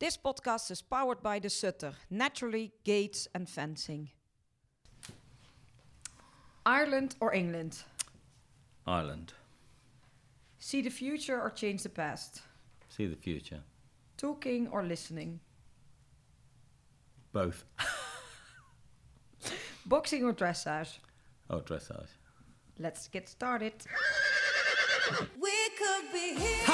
This podcast is powered by the Sutter, Naturally Gates and Fencing. Ireland or England? Ireland. See the future or change the past? See the future. Talking or listening? Both. Boxing or dressage? Oh, dressage. Let's get started.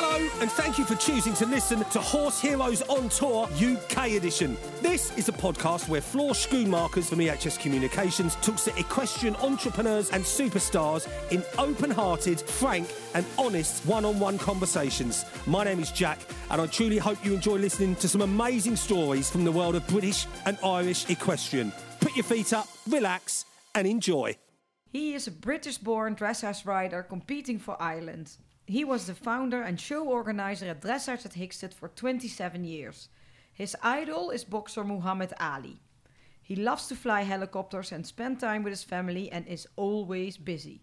Hello, and thank you for choosing to listen to Horse Heroes on Tour UK edition. This is a podcast where Floor Schoonmakers from EHS Communications talks to equestrian entrepreneurs and superstars in open hearted, frank, and honest one on one conversations. My name is Jack, and I truly hope you enjoy listening to some amazing stories from the world of British and Irish equestrian. Put your feet up, relax, and enjoy. He is a British born dressage rider competing for Ireland. He was the founder and show organizer at Dressage at Hickstead for 27 years. His idol is boxer Muhammad Ali. He loves to fly helicopters and spend time with his family and is always busy.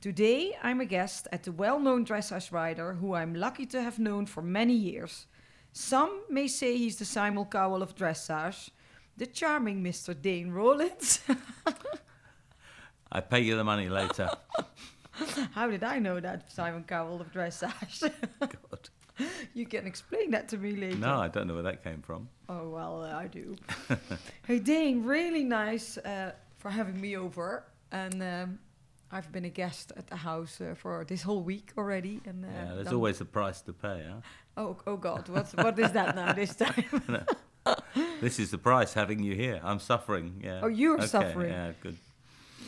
Today, I'm a guest at the well known dressage rider who I'm lucky to have known for many years. Some may say he's the Simon Cowell of dressage, the charming Mr. Dane Rollinson. I pay you the money later. How did I know that Simon Cowell of dressage? God. you can explain that to me later. No, I don't know where that came from. Oh well, uh, I do. hey Dane, really nice uh, for having me over, and um, I've been a guest at the house uh, for this whole week already. And uh, yeah, there's always a price to pay, huh? Oh, oh God, what's what is that now this time? This is the price having you here. I'm suffering. Yeah. Oh, you're Okay, suffering. Yeah, good.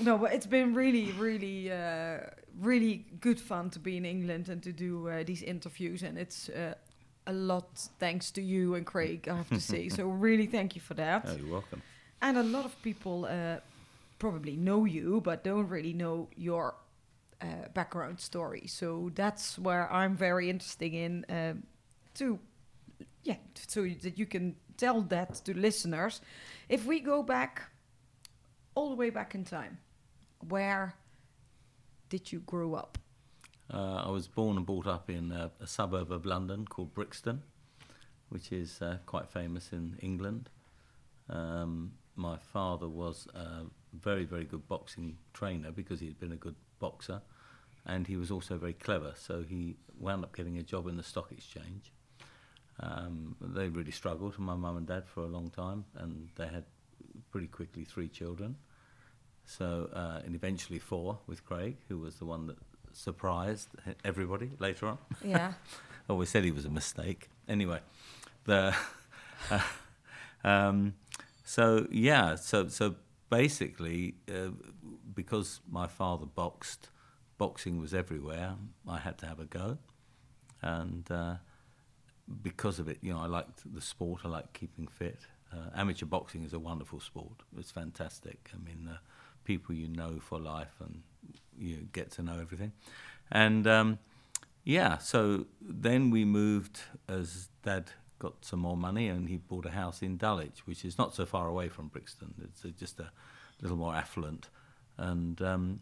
No, but it's been really, really, uh, really good fun to be in England and to do uh, these interviews, and it's. Uh, a lot thanks to you and Craig, I have to say. so really, thank you for that. Oh, you're welcome. And a lot of people uh, probably know you, but don't really know your uh, background story. So that's where I'm very interested in um, to, yeah, so that you can tell that to listeners. If we go back, all the way back in time, where did you grow up? Uh, I was born and brought up in uh, a suburb of London called Brixton, which is uh, quite famous in England. Um, my father was a very, very good boxing trainer because he had been a good boxer, and he was also very clever. So he wound up getting a job in the stock exchange. Um, they really struggled, my mum and dad, for a long time, and they had pretty quickly three children. So, uh, and eventually four with Craig, who was the one that surprised everybody later on. Yeah. Always said he was a mistake. Anyway, the um, so yeah, so so basically, uh, because my father boxed, boxing was everywhere. I had to have a go, and uh, because of it, you know, I liked the sport. I like keeping fit. Uh, amateur boxing is a wonderful sport. It's fantastic. I mean, uh, people you know for life, and you get to know everything. And um, yeah, so then we moved as Dad got some more money, and he bought a house in Dulwich, which is not so far away from Brixton. It's uh, just a little more affluent. And um,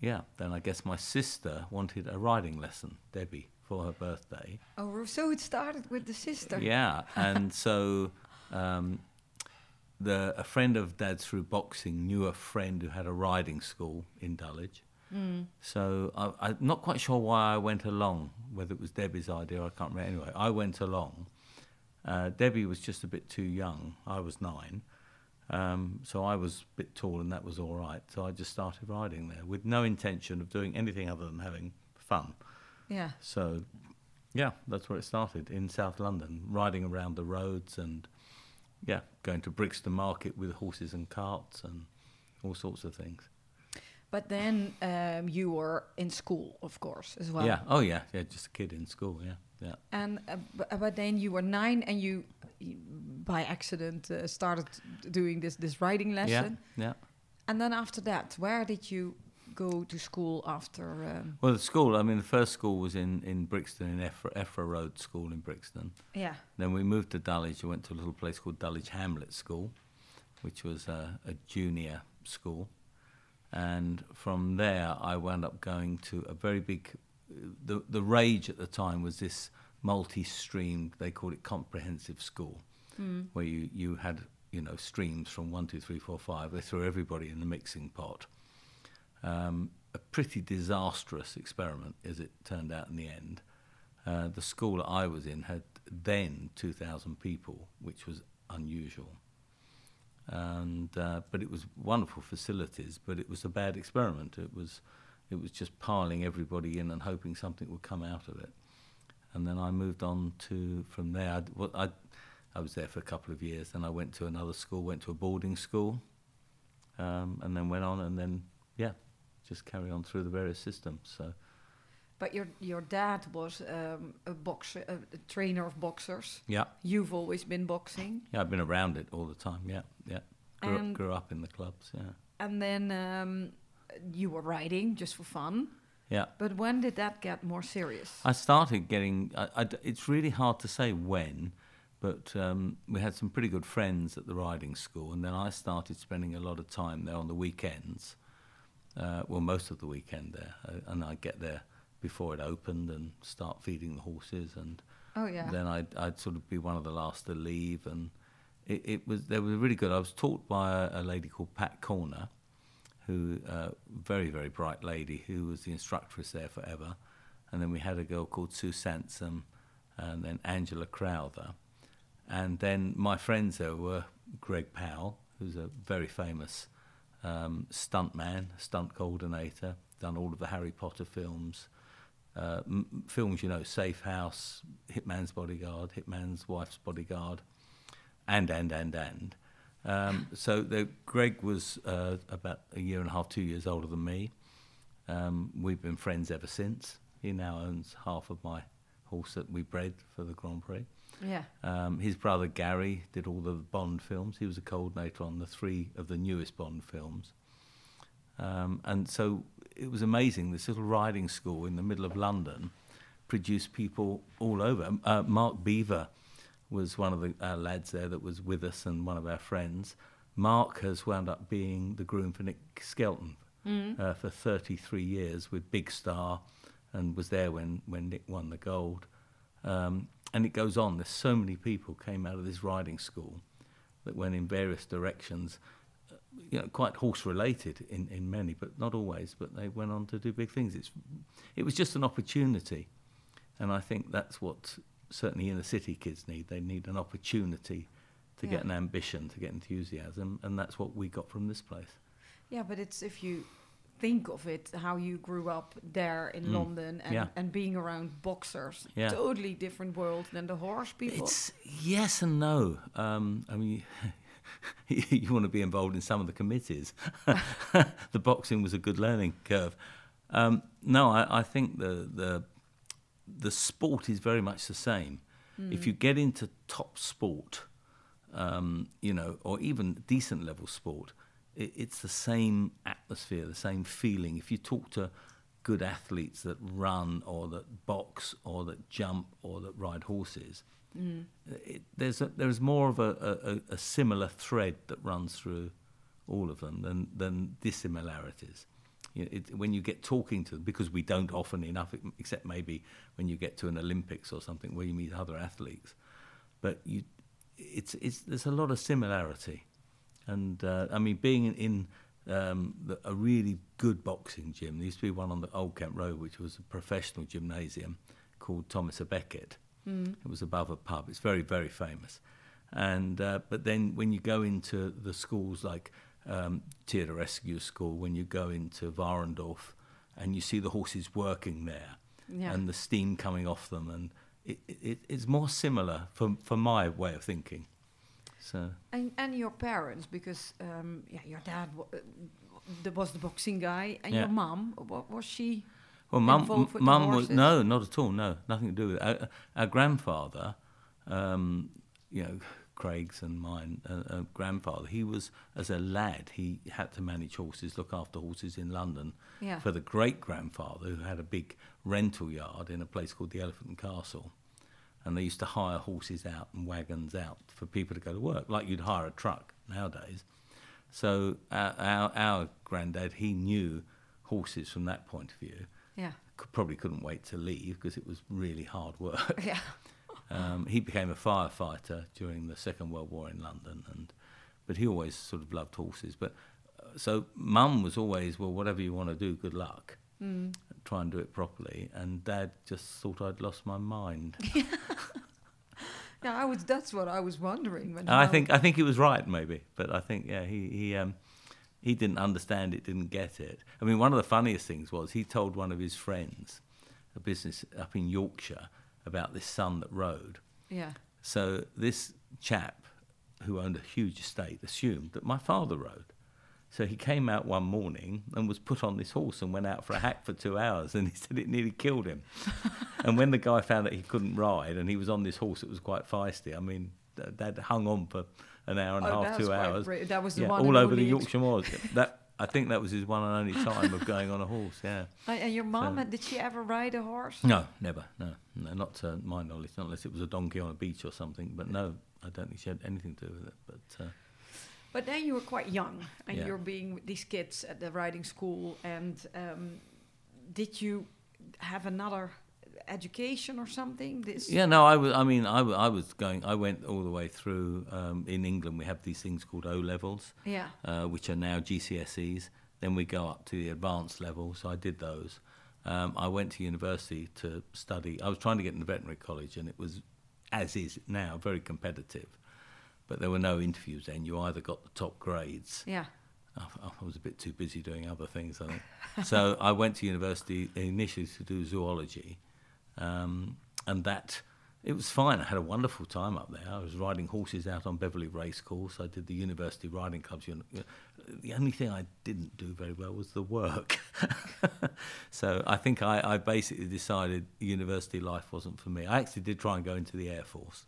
yeah, then I guess my sister wanted a riding lesson, Debbie, for her birthday. Oh, so it started with the sister. Yeah, and so um, the a friend of Dad's through boxing knew a friend who had a riding school in Dulwich. So I, I'm not quite sure why I went along, whether it was Debbie's idea, I can't remember. Anyway, I went along. Uh, Debbie was just a bit too young. I was nine. Um, so I was a bit tall and that was all right. So I just started riding there with no intention of doing anything other than having fun. Yeah. So, yeah, that's where it started in South London, riding around the roads and, yeah, going to Brixton Market with horses and carts and all sorts of things. But then um, you were in school, of course, as well. yeah. Oh, yeah. Yeah. Just a kid in school. Yeah. Yeah. And uh, b- but then you were nine, and you, by accident uh, started doing this this writing Yeah. lesson. Yeah. And then after that, where did you go to school after? Um, Well, the school, I mean, the first school was in, in Brixton, in Effra Road School in Brixton. yeah. Then we moved to Dulwich. I went to a little place called Dulwich Hamlet School, which was a, a junior school. And from there, I wound up going to a very big. The, the rage at the time was this multi-streamed. They called it comprehensive school, where you you had you know streams from one, two, three, four, five. They threw everybody in the mixing pot. Um, a pretty disastrous experiment, as it turned out in the end. Uh, the school I was in had then 2,000 people, which was unusual. And uh, but it was wonderful facilities, but it was a bad experiment. It was it was just piling everybody in and hoping something would come out of it. And then I moved on to from there. I'd, well, I I was there for a couple of years. Then I went to another school, went to a boarding school, um, and then went on and then yeah, just carry on through the various systems. So But your your dad was um, a boxer, a, a trainer of boxers. yeah, You've always been boxing, yeah, I've been around it all the time. Yeah, yeah. Grew, up, grew up in the clubs. Yeah, and then um, you were riding just for fun. yeah. But when did that get more serious? I started getting. I, I- it's really hard to say when, but um, we had some pretty good friends at the riding school, and then I started spending a lot of time there on the weekends. Uh, well, most of the weekend there, uh, and I'd get there before it opened and start feeding the horses, and oh yeah. then I'd, I'd sort of be one of the last to leave, and it, it was they were really good. I was taught by a, a lady called Pat Corner, who uh, very very bright lady who was the instructress there forever, and then we had a girl called Sue Sansom, and then Angela Crowther, and then my friends there were Greg Powell, who's a very famous um, stunt man, stunt coordinator, done all of the Harry Potter films uh, m- films, you know, Safe House, Hitman's Bodyguard, Hitman's Wife's Bodyguard, and, and, and, and. Um, so the, Greg was uh, about a year and a half, two years older than me. Um, we've been friends ever since. He now owns half of my horse that we bred for the Grand Prix. Yeah. Um, his brother Gary did all the Bond films. He was a coordinator on the three of the newest Bond films. Um, and so it was amazing. This little riding school in the middle of London produced people all over. Uh, Mark Beever was one of the uh, lads there that was with us and one of our friends. Mark has wound up being the groom for Nick Skelton uh, for 33 years with Big Star and was there when, when Nick won the gold. Um, and it goes on. There's so many people came out of this riding school that went in various directions, uh, you know, quite horse related in, in many, but not always. But they went on to do big things. It's, it was just an opportunity, and I think that's what certainly inner city kids need. They need an opportunity to get an ambition, to get enthusiasm, and that's what we got from this place. Yeah, but it's if you think of it, how you grew up there in Mm. London and, Yeah. and being around boxers, Yeah. totally different world than the horse people. It's yes and no. Um, I mean, you want to be involved in some of the committees. the boxing was a good learning curve. Um, no, I, I think the the the sport is very much the same. If you get into top sport, um, you know, or even decent level sport, it's the same atmosphere, the same feeling. If you talk to good athletes that run or that box or that jump or that ride horses, mm. it, there's a, there's more of a, a, a similar thread that runs through all of them than than dissimilarities. You know, it, when you get talking to them, because we don't often enough, except maybe when you get to an Olympics or something where you meet other athletes, but you, it's it's there's a lot of similarity, and uh, I mean being in, in um, the, a really good boxing gym. There used to be one on the Old Kent Road, which was a professional gymnasium called Thomas a Becket. It was above a pub. It's very very famous, and uh, but then when you go into the schools like um, Theatre Rescue School, when you go into Warendorf, and you see the horses working there, Yeah. and the steam coming off them, and it, it, it's more similar for for my way of thinking. So And and your parents, because um, yeah, your dad uh, was the boxing guy, and Yeah. your mom, what was she? Well, mum, involved with the mum was no, not at all. No, nothing to do with it. Our, our grandfather, um, you know, Craig's and mine, uh, uh, grandfather. He was as a lad. He had to manage horses, look after horses in London Yeah. for the great grandfather who had a big rental yard in a place called the Elephant and Castle. And they used to hire horses out and wagons out for people to go to work, like you'd hire a truck nowadays. So our, our, our granddad, he knew horses from that point of view. Yeah. Could, probably couldn't wait to leave because it was really hard work. Yeah. Um, he became a firefighter during the Second World War in London, and but he always sort of loved horses. But uh, so mum was always, well, whatever you want to do, good luck. Mm. Try and do it properly. And dad just thought I'd lost my mind. Yeah, I was. That's what I was wondering. When And I think I think he was right, maybe. But I think yeah, he he um, he didn't understand it, didn't get it. I mean, one of the funniest things was he told one of his friends, a business up in Yorkshire, about this son that rode. Yeah. So this chap, who owned a huge estate, assumed that my father rode. So he came out one morning and was put on this horse and went out for a hack for two hours, and he said it nearly killed him. and when the guy found that he couldn't ride and he was on this horse that was quite feisty, I mean, th- they'd hung on for an hour and a Oh, half, two hours. bra- that was the yeah, one all over the Yorkshire moors. that I think that was his one and only time of going on a horse. Yeah. And your mom, So- did she ever ride a horse? No, never. No, no, not to my knowledge, not unless it was a donkey on a beach or something. But no, I don't think she had anything to do with it. But uh, But then you were quite young, and Yeah. you're being with these kids at the riding school. And um, did you have another education or something? This yeah, no, I was. I mean, I, I was going. I went all the way through. Um, in England, we have these things called O levels, yeah, uh, which are now GCSEs. Then we go up to the advanced level. So I did those. Um, I went to university to study. I was trying to get into veterinary college, and it was, as is now, very competitive. But there were no interviews then. You either got the top grades yeah, I I was a bit too busy doing other things, I think. so I went to university initially to do zoology, um, and that it was fine. I had a wonderful time up there. I was riding horses out on Beverley Racecourse. I did the university riding clubs. The only thing I didn't do very well was the work. so I think I, I basically decided university life wasn't for me. I actually did try and go into the Air Force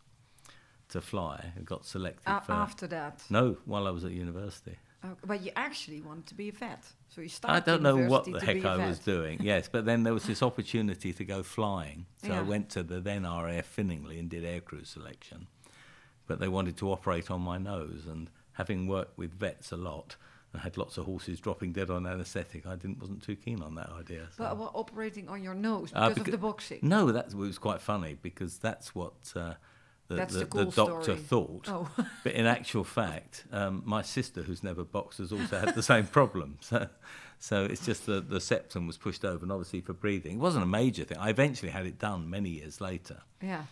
to fly. I got selected A- for after that. no while I was at university. Uh, but you actually wanted to be a vet, so you started. I don't know what the heck I was doing. Yes, but then there was this opportunity to go flying. So I went to the then RAF Finningley and did aircrew selection. But they wanted to operate on my nose, and having worked with vets a lot and had lots of horses dropping dead on anaesthetic, I didn't wasn't too keen on that idea. so- But what, operating on your nose Uh, because of the boxing. No, that was quite funny because that's what uh, the, That's the, the cool doctor story. thought. Oh. but in actual fact, um, my sister, who's never boxed, has also had the same problem. So, so it's just the, the septum was pushed over, and obviously for breathing, it wasn't a major thing. I eventually had it done many years later, Yeah.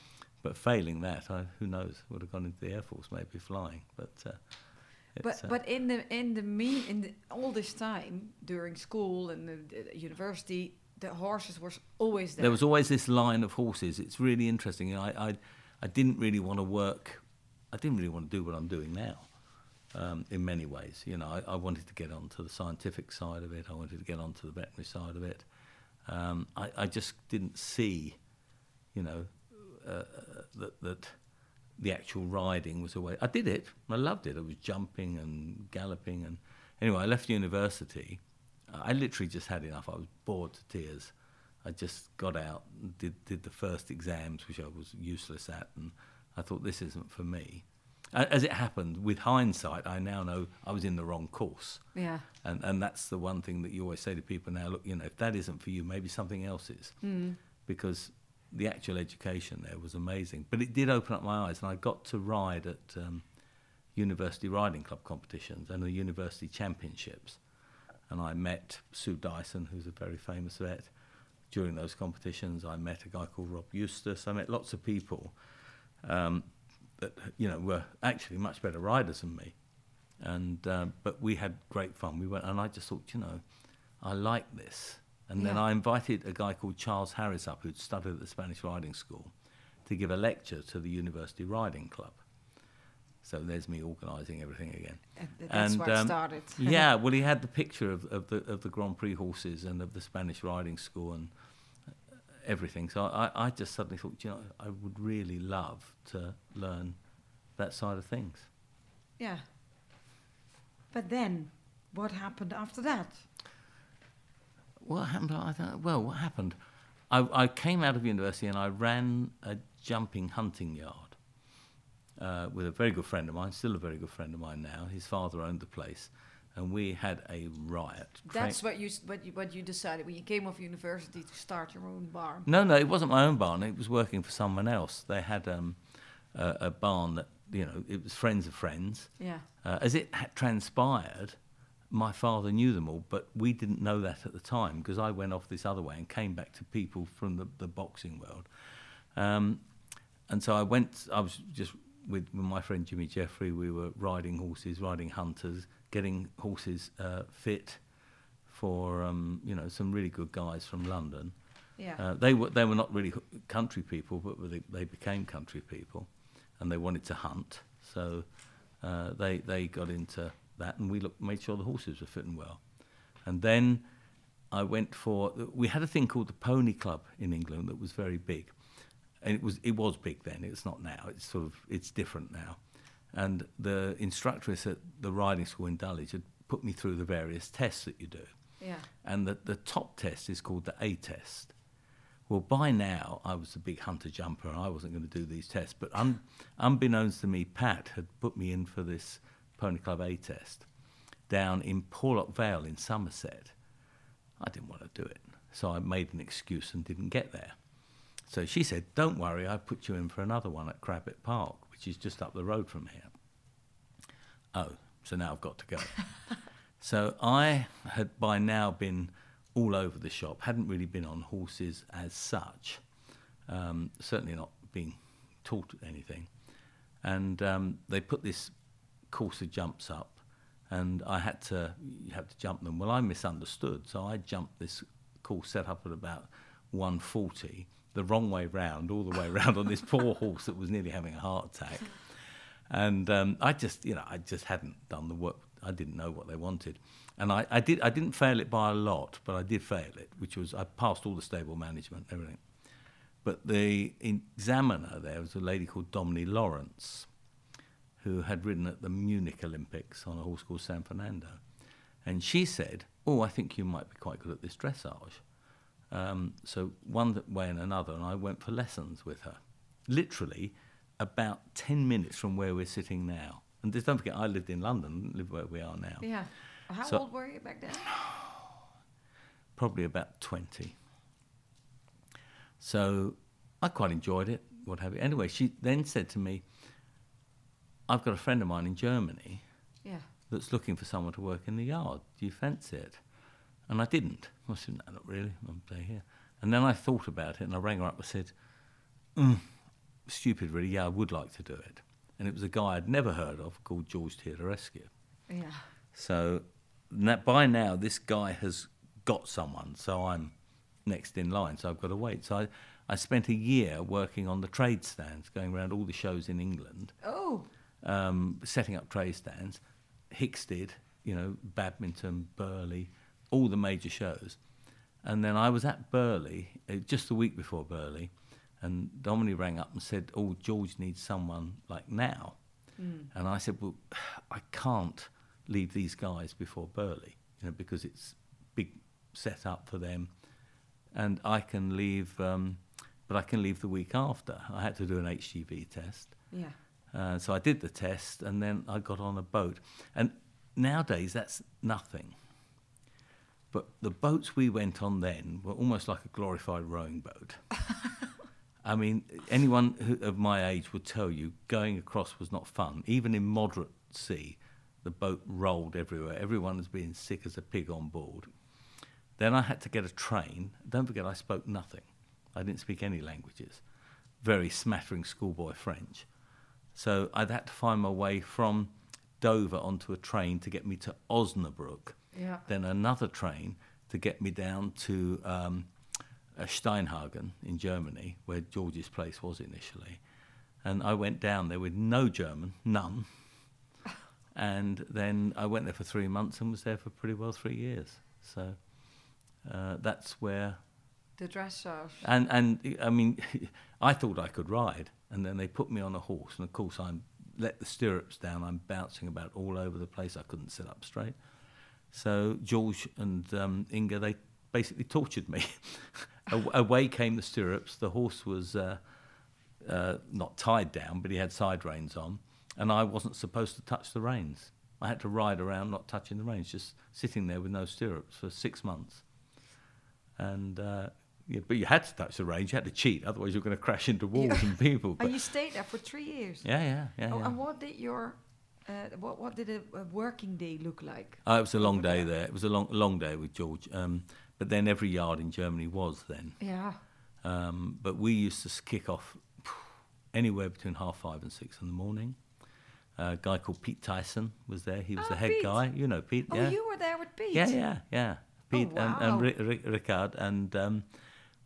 but failing that, I, who knows, would have gone into the air force, maybe flying. But uh, But uh, but in the in the mean in the, all this time during school and the, the university, the horses were always there. there was always this line of horses. It's really interesting. I, I, I didn't really want to work. I didn't really want to do what I'm doing now. Um, in many ways, you know, I, I wanted to get onto the scientific side of it. I wanted to get onto the veterinary side of it. Um, I, I just didn't see, you know, uh, that that the actual riding was a way. I did it. I loved it. I was jumping and galloping, and anyway, I left university. I literally just had enough. I was bored to tears. I just got out, and did did the first exams, which I was useless at, and I thought this isn't for me. As it happened, with hindsight, I now know I was in the wrong course. yeah. And and that's the one thing that you always say to people now. Look, you know, if that isn't for you, maybe something else is, because the actual education there was amazing. But it did open up my eyes, and I got to ride at um, university riding club competitions and the university championships. And I met Sue Dyson, who's a very famous vet. During those competitions, I met a guy called Rob Eustace. I met lots of people um, that you know were actually much better riders than me and uh, but we had great fun. We went, and I just thought, you know, I like this. And then I invited a guy called Charles Harris up, who'd studied at the Spanish Riding School, to give a lecture to the University Riding Club. So there's me organising everything again. And that's And, where it um, started. yeah, well, he had the picture of, of the of the Grand Prix horses and of the Spanish riding school and uh, everything. So I, I just suddenly thought, you know, I would really love to learn that side of things. yeah. But then, what happened after that? What happened? I don't, well, what happened? I, I came out of university and I ran a jumping hunting yard uh, with a very good friend of mine, still a very good friend of mine now. His father owned the place. and we had a riot. Tra- That's what you, what you what you decided when you came off university to start your own barn. no, no, it wasn't my own barn. It was working for someone else. They had um, a, a barn that you know it was friends of friends. Yeah. Uh, as it had transpired, my father knew them all, but we didn't know that at the time because I went off this other way and came back to people from the, the boxing world. Um, and so I went, I was just with, with my friend Jimmy Jeffrey, we were riding horses, riding hunters, getting horses uh, fit for, um, you know, some really good guys from London. Yeah. Uh, they were they were not really country people, but they, they became country people, and they wanted to hunt. So uh, they they got into that, and we looked, made sure the horses were fitting well. And then I went for we had a thing called the Pony Club in England that was very big, and it was it was big then. It's not now. It's sort of it's different now. And the instructress at the riding school in Dulwich had put me through the various tests that you do yeah. and the, the top test is called the A test. Well, by now, I was a big hunter jumper and I wasn't going to do these tests. But un, unbeknownst to me, Pat had put me in for this Pony Club A test down in Porlock Vale in Somerset. I didn't want to do it. So I made an excuse and didn't get there. So she said, Don't worry, I put you in for another one at Crabbet Park, which is just up the road from here. Oh, so now I've got to go. So I had by now been all over the shop, hadn't really been on horses as such, um, certainly not being taught anything. And um, they put this course of jumps up, and I had to you have to jump them. Well, I misunderstood, so I jumped this course set up at about 140, the wrong way round, all the way round on this poor horse that was nearly having a heart attack. And um, I just, you know, I just hadn't done the work. I didn't know what they wanted, and I, I did. I didn't fail it by a lot, but I did fail it, which was I passed all the stable management, everything. But the examiner there was a lady called Domini Lawrence, who had ridden at the Munich Olympics on a horse called San Fernando, and she said, "Oh, I think you might be quite good at this dressage." Um, so one way and another, and I went for lessons with her, literally about ten minutes from where we're sitting now. And just don't forget, I lived in London, live where we are now. Yeah. How So- old were you back then? probably about 20. So I quite enjoyed it, what have you. Anyway, she then said to me, I've got a friend of mine in Germany Yeah. that's looking for someone to work in the yard. Do you fancy it? And I didn't. I said, no, not really. I'll stay here. And then I thought about it and I rang her up and said, mm, stupid really, yeah, I would like to do it. And it was a guy I'd never heard of called George Theodorescu. Yeah. So na by now, this guy has got someone, so I'm next in line, so I've got to wait. So I, I spent a year working on the trade stands, going around all the shows in England, Oh. um, setting up trade stands. Hickstead, you know, badminton, Burghley, all the major shows. And then I was at Burghley uh, just the week before Burghley, and Domini rang up and said, "Oh, George needs someone like now." And I said, "Well, I can't leave these guys before Burghley, you know, because it's big set up for them, and I can leave, um, but I can leave the week after. I had to do an HGV test." Yeah. Uh, so I did the test, and then I got on a boat. And nowadays, that's nothing. But the boats we went on then were almost like a glorified rowing boat. I mean, anyone who, of my age would tell you going across was not fun. Even in moderate sea, the boat rolled everywhere. Everyone was being sick as a pig on board. Then I had to get a train. Don't forget, I spoke nothing. I didn't speak any languages. Very smattering schoolboy French. So I'd had to find my way from Dover onto a train to get me to Osnabrück. Yeah. Then another train to get me down to um, Steinhagen in Germany, where George's place was initially. And I went down there with no German, none. and then I went there for three months and was there for pretty well three years. So uh, that's where The dressage. and and I mean, I thought I could ride, and then they put me on a horse, and of course I'm let the stirrups down. I'm bouncing about all over the place. I couldn't sit up straight. So George and um, Inge they basically tortured me. Away came the stirrups. The horse was uh, uh, not tied down, but he had side reins on, and I wasn't supposed to touch the reins. I had to ride around, not touching the reins, just sitting there with no stirrups for six months. And uh, yeah, but you had to touch the reins. You had to cheat, otherwise you're going to crash into walls and people. And you stayed there for three years. yeah, yeah, yeah. Oh, yeah. and what did your uh, what what did a, a working day look like? Oh, it was a long day there? It was a long, long day with George. Um, but then every yard in Germany was then. Yeah. Um, but we used to kick off anywhere between half five and six in the morning. a guy called Pete Tyson was there. He was Ah, the head Pete. guy. You know Pete, Oh, yeah? you were there with Pete. Yeah, yeah, yeah. Pete and, wow. and Rick, Ricard, and um,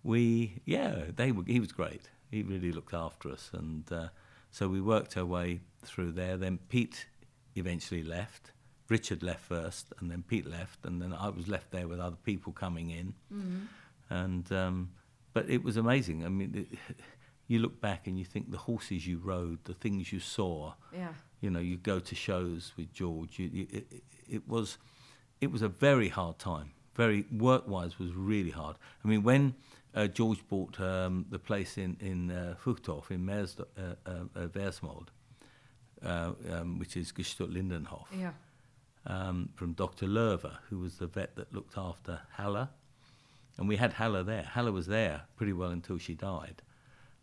we, yeah, they were. He was great. He really looked after us, and uh, so we worked our way through there. Then Pete eventually left. Richard left first, and then Pete left, and then I was left there with other people coming in, and um, but it was amazing. I mean, it, you look back and you think the horses you rode, the things you saw, Yeah. you know, you go to shows with George. You, you, it, it- it was, it was a very hard time. Very work-wise was really hard. I mean, when uh, George bought um, the place in in uh, in Meers, uh, uh, uh, Versmold, uh, um, which is Gestüt Lindenhof, Yeah. um, from Dr. Lerver, who was the vet that looked after Halla. And we had Halla there. Halla was there pretty well until she died.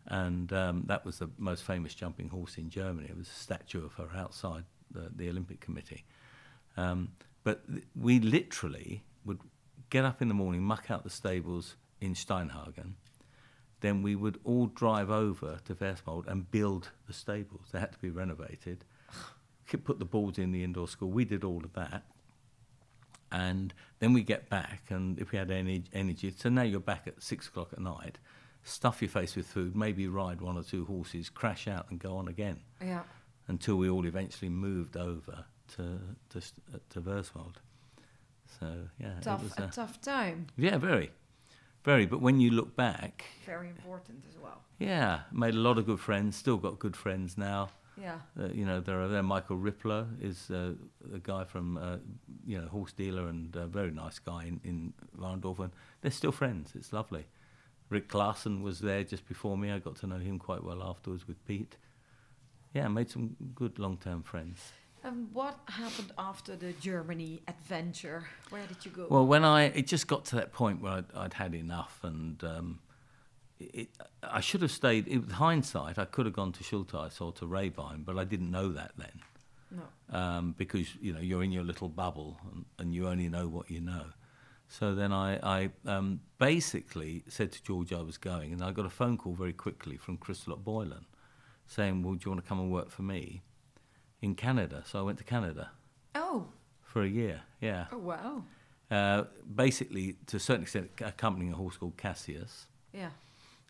And um, that was the most famous jumping horse in Germany. It was a statue of her outside the, the Olympic Committee. Um, but th- we literally would get up in the morning, muck out the stables in Steinhagen. Then we would all drive over to Versmold and build the stables. They had to be renovated. Put the boards in the indoor school. We did all of that. And then we get back, and if we had any energy, so now you're back at six o'clock at night, stuff your face with food, maybe ride one or two horses, crash out, and go on again Yeah. until we all eventually moved over to to, to Versmold. So yeah, Tough, it was a a, tough time. yeah, very, very. But when you look back, Very important as well. yeah, made a lot of good friends. Still got good friends now. Yeah. Uh, you know, there are there. Michael Rippler is uh, a guy from uh, you know horse dealer and a very nice guy in in and they're still friends. It's lovely. Rick Clarson was there just before me. I got to know him quite well afterwards with Pete. Yeah, made some good long-term friends. And what happened after the Germany adventure? Where did you go? Well, when I it just got to that point where I'd, I'd had enough, and um, it, I should have stayed. It, with hindsight, I could have gone to Schultheis or to Rehbein, but I didn't know that then. no. um, because you know you're in your little bubble and, and you only know what you know. So then I, I um, basically said to George I was going, and I got a phone call very quickly from Christilot Boylen, saying, "Well, do you want to come and work for me in Canada?" So I went to Canada Oh. for a year. Yeah, Oh wow. uh, basically to a certain extent accompanying a horse called Cassius. Yeah.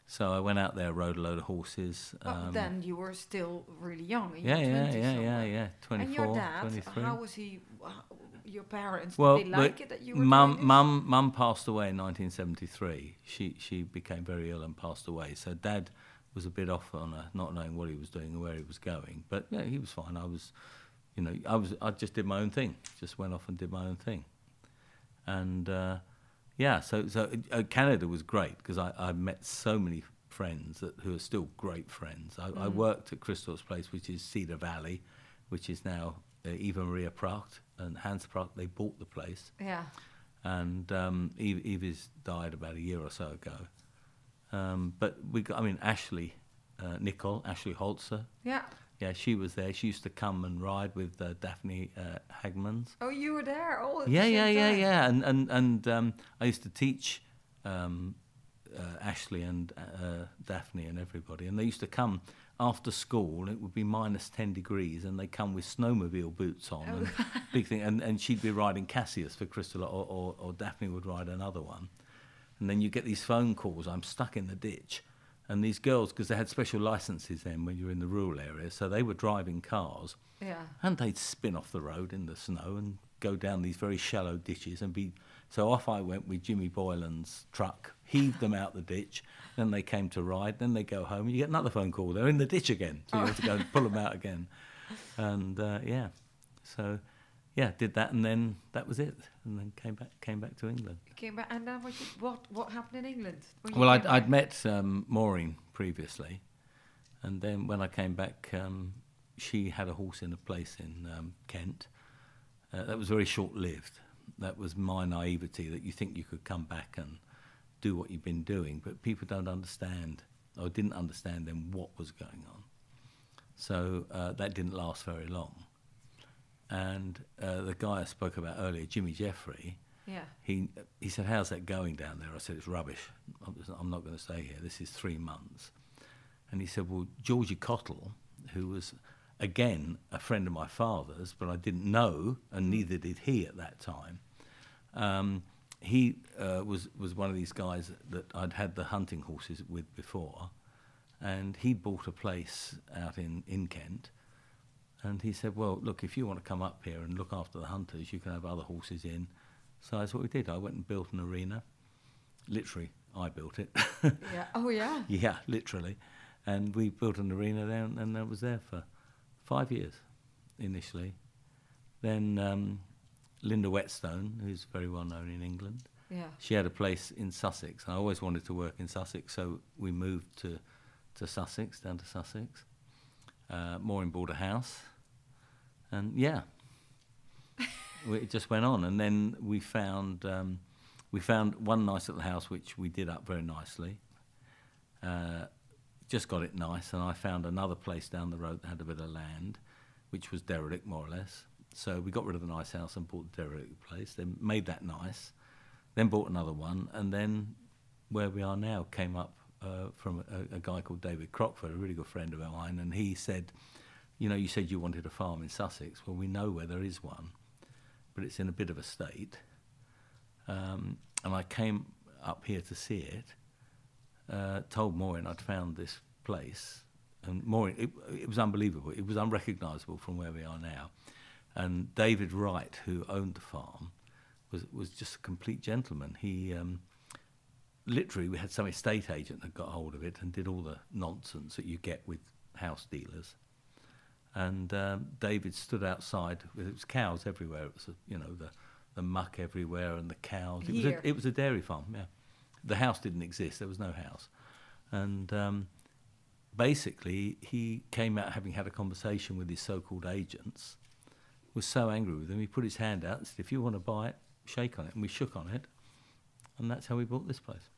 So I went out there, rode a load of horses. But um, then you were still really young. In yeah, yeah, 20s yeah, yeah, yeah, 24, And your dad, 23. how was he? wh- Your parents, Well, did they like it that you were mum, mum, mum passed away in 1973. She she became very ill and passed away. So dad was a bit off on not knowing what he was doing or where he was going. But yeah, he was fine. I was, you know, I was I just did my own thing. Just went off and did my own thing. And uh, yeah, so so uh, Canada was great because I, I met so many friends that who are still great friends. I, I worked at Crystal's place, which is Cedar Valley, which is now uh, Eva Maria Pracht and Hans Pracht. They bought the place Yeah. and um, Eve, Eva's died about a year or so ago. Um, but we got, I mean, Ashley, uh, Nicoll, Ashley Holzer, Yeah. yeah, she was there. She used to come and ride with uh, Daphne uh, Hagmans. Oh, you were there all at the Yeah, yeah, yeah, time? yeah. And and and um, I used to teach um, uh, Ashley and uh, Daphne and everybody, and they used to come after school. and It would be minus ten degrees, and they come with snowmobile boots on and big thing. And, and she'd be riding Cassius for Crystal, or, or, or Daphne would ride another one. And then you get these phone calls. I'm stuck in the ditch. And these girls, because they had special licenses then when you're in the rural area, so they were driving cars Yeah. and they'd spin off the road in the snow and go down these very shallow ditches and be. So off I went with Jimmy Boylen's truck, heaved them out the ditch. Then they came to ride. Then they go home. And you get another phone call. They're in the ditch again. So you have to go and pull them out again. And uh, yeah, so yeah, did that, and then that was it. And then came back, came back to England. You came back, and then what? What? What happened in England? Well, I'd, I'd met um, Maureen previously, and then when I came back, um, she had a horse in a place in um, Kent, Uh, that was very short lived. That was my naivety that you think you could come back and do what you've been doing, but people don't understand or didn't understand then what was going on. So uh, that didn't last very long. And uh, the guy I spoke about earlier, Jimmy Jeffrey, Yeah. he he said, "How's that going down there?" I said, "It's rubbish. I'm not going to stay here. This is three months." And he said, "Well, Georgie Cottle, who was again a friend of my father's, but I didn't know, and neither did he at that time. Um, he uh, was was one of these guys that I'd had the hunting horses with before, and he bought a place out in in Kent." And he said, Well, look, if you want to come up here and look after the hunters, you can have other horses in. So that's what we did. I went and built an arena. Literally, I built it. Yeah. Oh, yeah. yeah, literally. And we built an arena there, and, and I was there for five years initially. Then um, Linda Whetstone, who's very well known in England, Yeah. she had a place in Sussex. I always wanted to work in Sussex, so we moved to, to Sussex, down to Sussex. Uh, Maureen bought a house, and yeah, it just went on. And then we found um, we found one nice little house which we did up very nicely. Uh, just got it nice, and I found another place down the road that had a bit of land, which was derelict more or less. So we got rid of the nice house and bought the derelict place. Then made that nice, then bought another one, and then where we are now came up uh, from a, a guy called David Crockford, a really good friend of mine, and he said, "You know, you said you wanted a farm in Sussex. Well, we know where there is one, but it's in a bit of a state." Um, and I came up here to see it. Uh, told Maureen I'd found this place, and Maureen, it, it was unbelievable. It was unrecognisable from where we are now. And David Wright, who owned the farm, was was just a complete gentleman. He um, literally we had some estate agent that got hold of it and did all the nonsense that you get with house dealers. And um, David stood outside. with It was cows everywhere. It was a, you know the the muck everywhere and the cows. It was a, it was a dairy farm. Yeah, the house didn't exist. There was no house, and um, basically he came out having had a conversation with his so-called agents. Was so angry with them, he put his hand out and said, "If you want to buy it, shake on it." And we shook on it, and that's how we bought this place.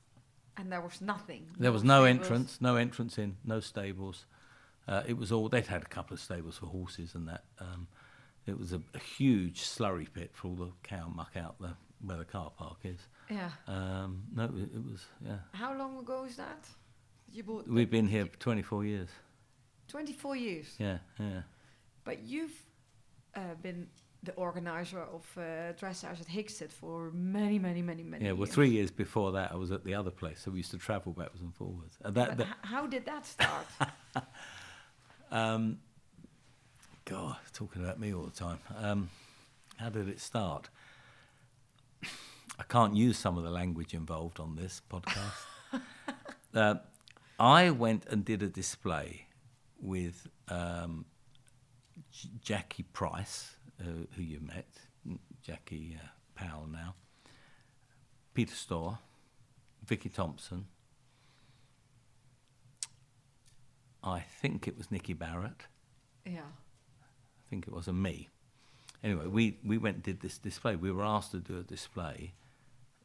And there was nothing. There was no stables. entrance, no entrance in, no stables. Uh, it was all they'd had a couple of stables for horses and that. Um, it was a, a huge slurry pit for all the cow muck out the where the car park is. Yeah. Um, no, it, it was yeah. How long ago is that? You bought We've been here 24 years. 24 years. Yeah, yeah. But you've uh, been the organizer of uh, Dressage at Hickstead for many, many, many, many Yeah, well, years. three years before that, I was at the other place, so we used to travel backwards and forwards. Uh, that, that, how did that start? Um, God, talking about me all the time. Um, how did it start? I can't use some of the language involved on this podcast. uh, I went and did a display with um, J- Jackie Price, uh, who you met, Jackie uh, Powell now, Peter Storr, Vicky Thompson. I think it was Nikki Barrett. yeah. I think it was a me. Anyway, we, we went and did this display. We were asked to do a display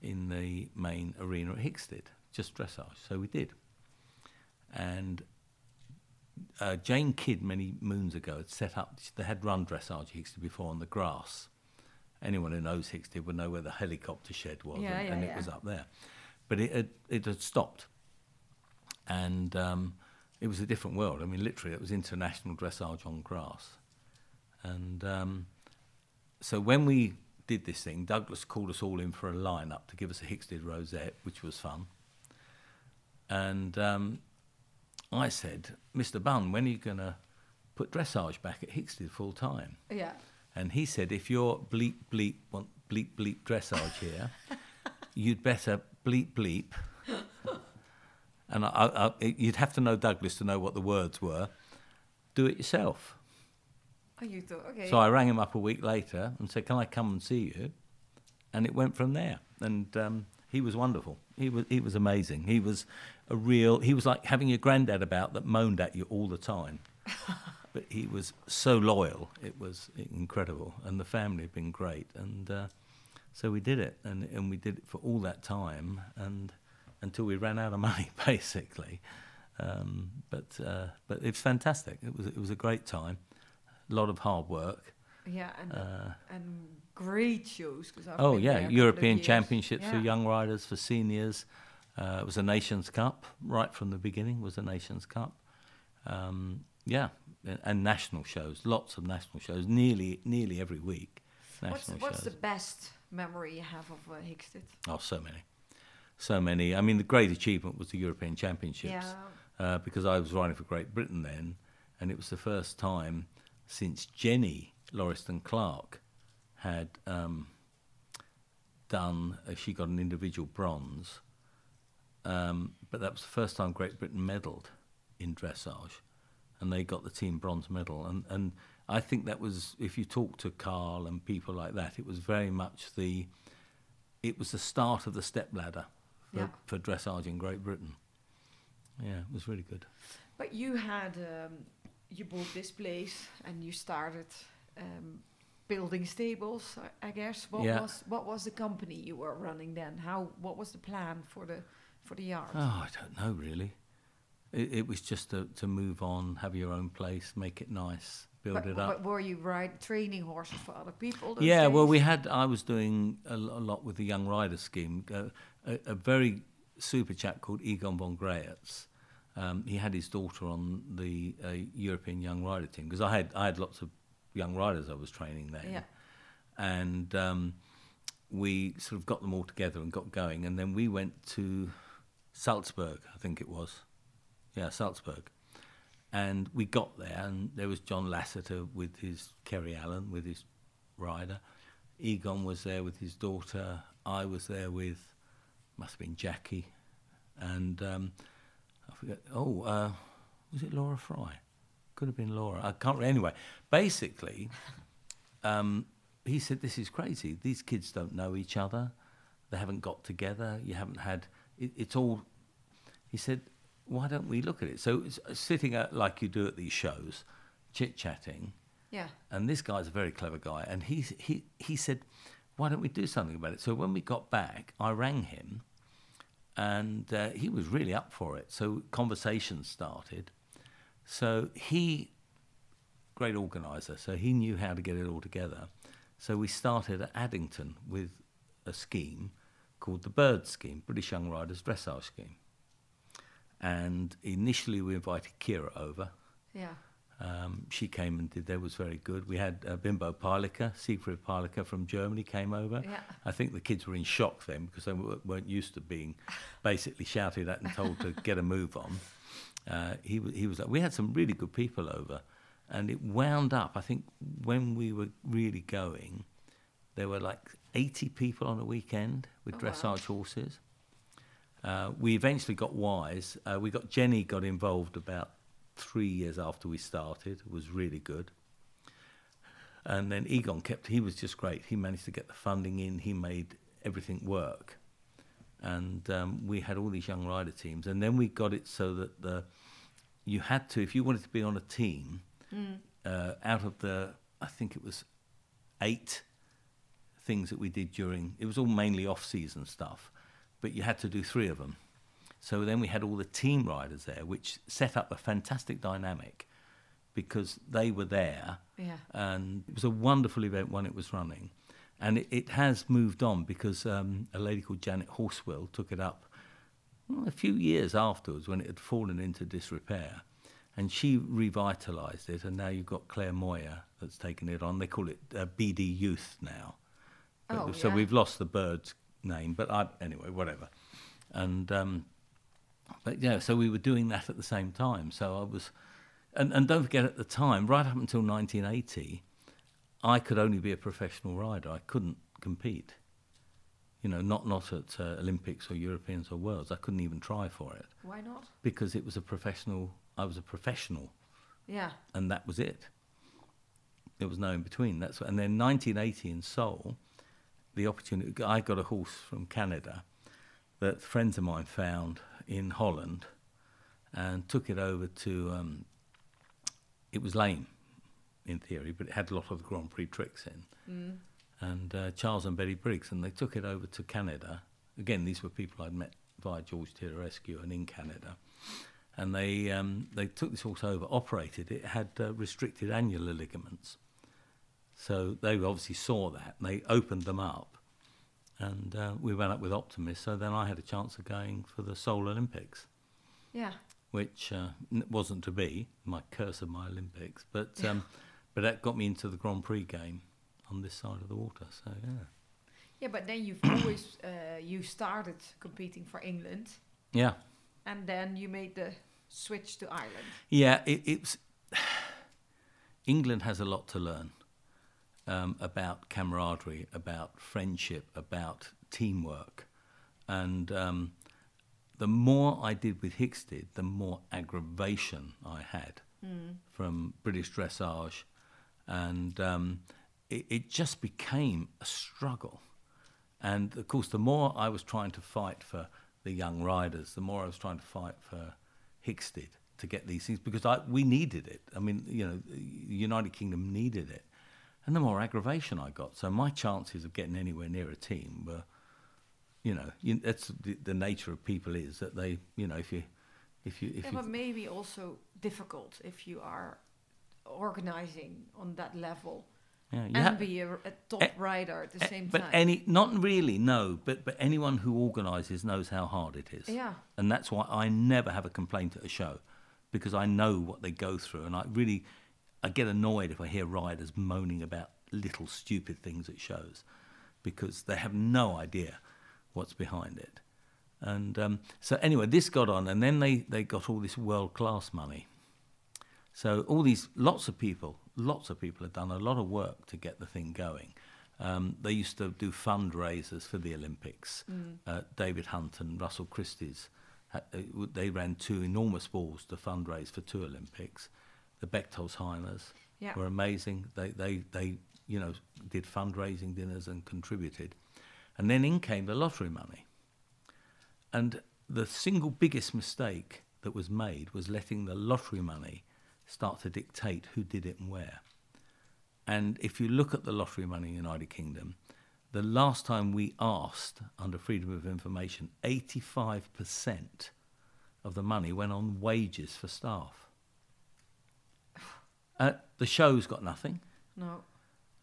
in the main arena at Hickstead, just dressage. So we did. And uh, Jane Kidd, many moons ago, had set up, they had run dressage Hickstead before on the grass. Anyone who knows Hickstead would know where the helicopter shed was, Yeah, and, yeah, and it yeah. was up there. But it had, it had stopped. And um, it was a different world. I mean, literally, it was international dressage on grass. And um, so when we did this thing, Douglas called us all in for a line-up to give us a Hickstead rosette, which was fun. And um, I said, Mr. Bunn, when are you going to put dressage back at Hickstead full time? Yeah. And he said, if you're bleep bleep want bleep bleep dressage here, you'd better bleep bleep. And I, I, I, you'd have to know Douglas to know what the words were. Do it yourself. Oh, you thought, okay. So I rang him up a week later and said, "Can I come and see you?" And it went from there. And um, he was wonderful. He was he was amazing. He was a real. He was like having your granddad about that moaned at you all the time. but he was so loyal. It was incredible, and the family had been great, and uh, so we did it, and and we did it for all that time, and until we ran out of money, basically. Um, but uh, but it's fantastic. It was it was a great time, a lot of hard work. Yeah, and Uh, and great shows. 'cause I've Oh yeah, there a couple of European. Championships for young riders for seniors. Uh, it was a Nations Cup right from the beginning. Was a Nations Cup. Um, yeah, and national shows. Lots of national shows. Nearly nearly every week. What's, National what's shows. the best memory you have of uh, Hickstead? Oh, so many, so many. I mean, the great achievement was the European Championships Yeah. uh, because I was riding for Great Britain then, and it was the first time since Jenny Lauriston Clark had um, done. Uh, she got an individual bronze, um, but that was the first time Great Britain medalled in dressage, and they got the team bronze medal. And and I think that was, if you talk to Carl and people like that, it was very much the, it was the start of the step ladder for, Yeah. for dressage in Great Britain. Yeah, it was really good. But you had um, you bought this place and you started um, building stables. I, guess. What Yeah. was what was the company you were running then? How what was the plan for the for the yard? Oh, I don't know really. It, it was just to, to move on, have your own place, make it nice, build but, it up. but were you ride training horses for other people? Yeah, well, we had. I was doing a, a lot with the Young Rider scheme. Uh, a, a very super chap called Egon von Greyerz. Um, he had his daughter on the uh, European Young Rider team because I had I had lots of young riders I was training then, Yeah. and um, we sort of got them all together and got going, and then we went to Salzburg, I think it was, yeah, Salzburg, and we got there, and there was John Lasseter with his Kerry Allen with his rider, Egon was there with his daughter, I was there with, must have been Jackie, and um, I forget. Oh, uh, was it Laura Fry? Could have been Laura. I can't. Anyway, basically, um, he said, "This is crazy. These kids don't know each other. They haven't got together. You haven't had. It, it's all." He said, "Why don't we look at it?" So it's, uh, sitting at, like you do at these shows, chit chatting, yeah. and this guy's a very clever guy, and he he he said, "Why don't we do something about it?" So when we got back, I rang him, and uh, he was really up for it. So conversations started. So he, great organizer, so he knew how to get it all together. So we started at Addington with a scheme called the Bird Scheme, British Young Riders Dressage Scheme. And initially we invited Kira over. Yeah. Um, she came and did that was very good. We had uh, Bimbo Peilicke, Siegfried Peilicke from Germany came over. Yeah. I think the kids were in shock then because they w- weren't used to being basically shouted at and told to get a move on. Uh, he, he was. We had some really good people over, and it wound up. I think when we were really going, there were like 80 people on a weekend with Oh, wow. dressage horses. Uh, we eventually got wise. Uh, we got Jenny got involved about three years after we started. It was really good. And then Egon kept. He was just great. He managed to get the funding in. He made everything work. And um, we had all these young rider teams. And then we got it so that the you had to, if you wanted to be on a team, uh, out of the, I think it was eight things that we did during, it was all mainly off-season stuff, but you had to do three of them. So then we had all the team riders there, which set up a fantastic dynamic because they were there Yeah. and it was a wonderful event when it was running. And it, it has moved on because um, a lady called Janet Horswell took it up well, a few years afterwards when it had fallen into disrepair. And she revitalised it, and now you've got Claire Moyer that's taken it on. They call it uh, BD Youth now. Oh, so yeah. we've lost the bird's name, but I, anyway, whatever. And um, but yeah, so we were doing that at the same time. So I was, and, and don't forget at the time, right up until 1980, I could only be a professional rider. I couldn't compete. You know, not not at uh, Olympics or Europeans or Worlds. I couldn't even try for it Why not? because it was a professional. I was a professional, Yeah. and that was it. There was no in between. That's and then 1980 in Seoul, the opportunity. I got a horse from Canada that friends of mine found in Holland, and took it over to um, it was lame in theory, but it had a lot of the Grand Prix tricks in. Mm. And uh, Charles and Betty Briggs, and they took it over to Canada. Again, these were people I'd met via George Rescue and in Canada. And they, um, they took this horse over, operated it, had uh, restricted annular ligaments. So they obviously saw that, and they opened them up. And uh, we went up with Optimist, so then I had a chance of going for the Seoul Olympics Yeah. which uh, wasn't to be my curse of my Olympics, but um, but that got me into the Grand Prix game on this side of the water. So yeah, Yeah, but then you've always uh, you started competing for England, yeah, and then you made the switch to Ireland. yeah. It, it's England has a lot to learn um, about camaraderie, about friendship, about teamwork, and um, the more I did with Hickstead, the more aggravation I had from British dressage, and um, it, it just became a struggle. And of course, the more I was trying to fight for the young riders, the more I was trying to fight for Hickstead to get these things because I, we needed it. I mean, you know, the United Kingdom needed it. And the more aggravation I got. So my chances of getting anywhere near a team were, you know, you, that's the, the nature of people is that they, you know, if you, if you, if yeah, you, but maybe also difficult if you are organizing on that level yeah, and have- be a, a top Eh, rider at the Eh, same but time. any not really no but but anyone who organizes knows how hard it is Yeah. and that's why i never have a complaint at a show because i know what they go through and i really i get annoyed if i hear riders moaning about little stupid things at shows because they have no idea what's behind it and um, so anyway this got on and then they they got all this world class money so all these, lots of people, lots of people have done a lot of work to get the thing going. Um, they used to do fundraisers for the Olympics. Uh, David Hunt and Russell Christie's, ha- uh, they ran two enormous balls to fundraise for two Olympics. The Bechtolsheimers Yeah. were amazing. They, they, they, you know, did fundraising dinners and contributed. And then in came the lottery money. And the single biggest mistake that was made was letting the lottery money start to dictate who did it and where. And if you look at the lottery money in the United Kingdom, the last time we asked under Freedom of Information, 85% of the money went on wages for staff. Uh, the show's got nothing. no.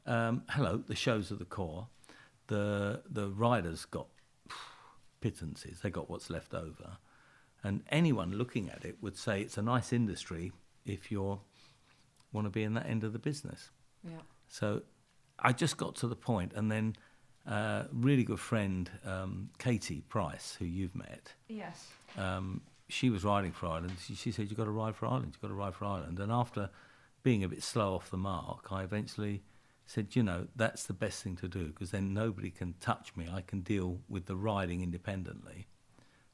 Um, hello, the shows are the core. The the riders got pittances. They got what's left over, and anyone looking at it would say it's a nice industry if you want to be in that end of the business. Yeah. So I just got to the point, and then uh, really good friend um, Katie Price, who you've met, Yes. um, she was riding for Ireland. She, she said, "You've got to ride for Ireland. You've got to ride for Ireland." And after being a bit slow off the mark, I eventually said, "You know, that's the best thing to do because then nobody can touch me. I can deal with the riding independently."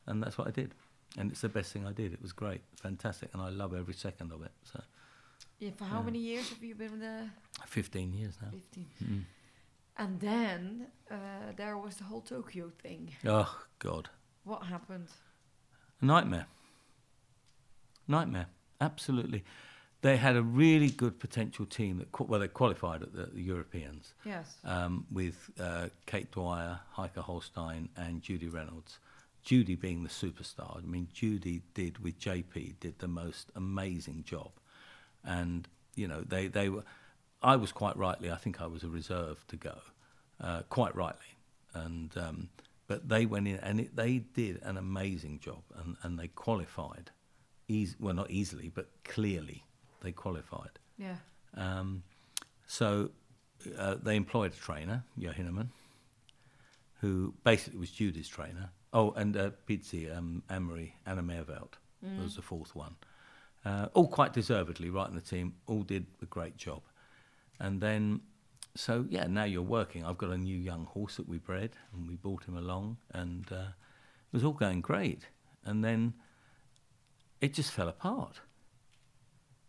And that's what I did. And it's the best thing I did. It was great, fantastic, and I love every second of it. So, Yeah, for how Yeah. many years have you been there? 15 years now. 15. Mm. And then uh, there was the whole Tokyo thing. Oh God, What happened? a nightmare. Nightmare, absolutely. They had a really good potential team that qu- well they qualified at the, the Europeans Yes. um, with uh, Kate Dwyer, Heike Holstein, and Judy Reynolds. Judy being the superstar. I mean, Judy did with JP did the most amazing job, and you know they they were. I was quite rightly. I think I was a reserve to go, uh, quite rightly, and um, but they went in and it, they did an amazing job, and, and they qualified, eas- well not easily but clearly they qualified. Yeah. Um, so uh, they employed a trainer, Johann Hinnemann, who basically was Judy's trainer. Oh, and uh, Pizzi, um, Anna Merveldt was the fourth one. Uh, all quite deservedly right in the team, all did a great job. And then, so yeah, now you're working. I've got a new young horse that we bred, and we brought him along, and uh, it was all going great. And then it just fell apart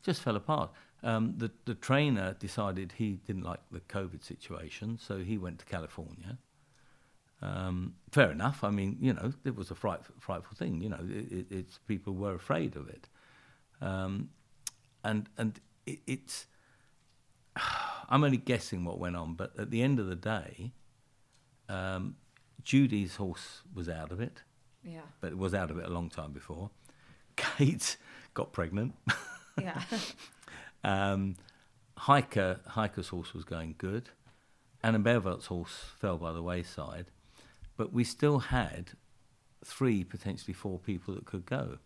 just fell apart. Um, the the trainer decided he didn't like the COVID situation, so he went to California. Um, fair enough. I mean, you know, it was a fright, frightful thing. You know, it, it, it's people were afraid of it, um, and and it, it's. I'm only guessing what went on, but at the end of the day, um, Judy's horse was out of it, Yeah. but it was out of it a long time before. Kate got pregnant. Yeah. Um, Heike, Heike's horse was going good. Anna Merveldt's horse fell by the wayside. But we still had three, potentially four people that could go.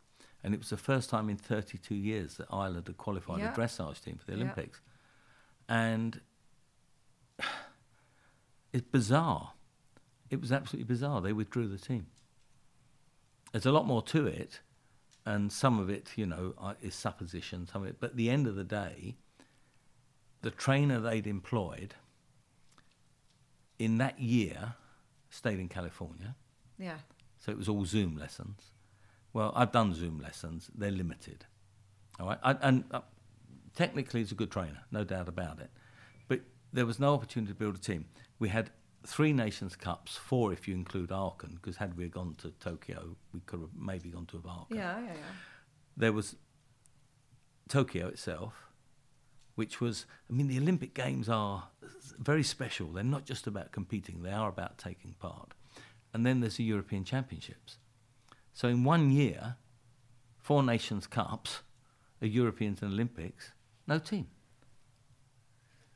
And it was the first time in 32 years that Ireland had qualified Yeah. a dressage team for the. Olympics. And it's bizarre. It was absolutely bizarre. They withdrew the team. There's a lot more to it, and some of it, you know, is supposition. Some of it, but at the end of the day, the trainer they'd employed in that year stayed in California, yeah. so it was all Zoom lessons. Well, I've done Zoom lessons; they're limited. All right, I, and uh, technically, he's a good trainer, no doubt about it. But there was no opportunity to build a team. We had three Nations Cups, four if you include Aachen, because had we gone to Tokyo, we could have maybe gone to Aachen Yeah, yeah, yeah. there was Tokyo itself, which was, I mean, the Olympic Games are very special. They're not just about competing, they are about taking part. And then there's the European Championships. So in one year, four Nations Cups, a Europeans and Olympics, no team.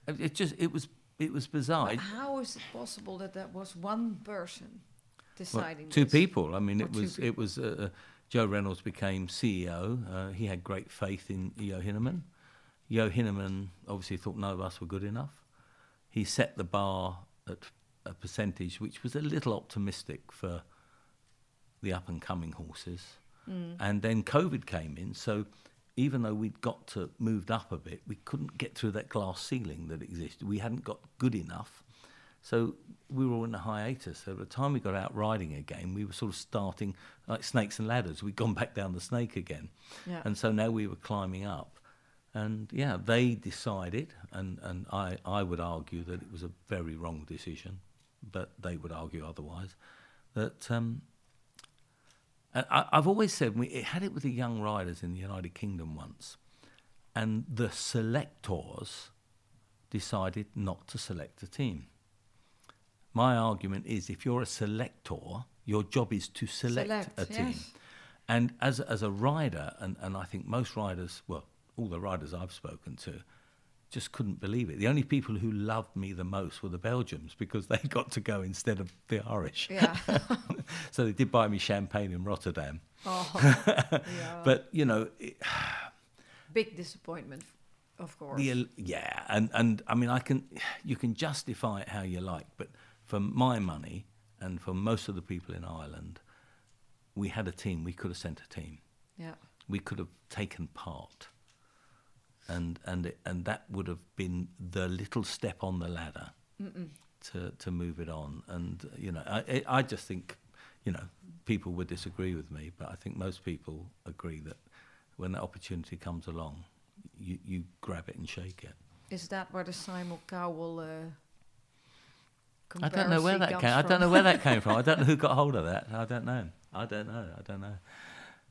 It just, it was, it was bizarre. But how is it possible that that was one person well, deciding two this? people. I mean, Or it was it was uh, Joe Reynolds became CEO. Uh, he had great faith in Yo Hinnemann. Yo Hinnemann obviously thought none of us were good enough. He set the bar at a percentage which was a little optimistic for the up and coming horses. Mm. And then COVID came in, so even though we'd got to moved up a bit, we couldn't get through that glass ceiling that existed. We hadn't got good enough. So we were all in a hiatus. So by the time we got out riding again, we were sort of starting like snakes and ladders. We'd gone back down the snake again. Yeah. And so now we were climbing up. And yeah, they decided, and, and I, I would argue that it was a very wrong decision, but they would argue otherwise, that um, I, I've always said we it had it with the young riders in the United Kingdom once, and the selectors decided not to select a team. My argument is if you're a selector, your job is to select, Select, a team. yes. And as, as a rider, and, and I think most riders, well, all the riders I've spoken to, just couldn't believe it. The only people who loved me the most were the Belgians because they got to go instead of the Irish. Yeah. so they did buy me champagne in Rotterdam. oh, yeah. But, you know, it, big disappointment, of course. the, yeah, and, and I mean, I can, you can justify it how you like, but for my money and for most of the people in Ireland, we had a team, we could have sent a team. yeah. we could have taken part, and and and that would have been the little step on the ladder to to move it on. And you know, I I I just think, you know, people would disagree with me, but I think most people agree that when that opportunity comes along, you you grab it and shake it. Is that where the Simon Cowell uh, I don't know where that comes came. I don't from? know where that came from. I don't know who got hold of that. I don't know. I don't know. I don't know.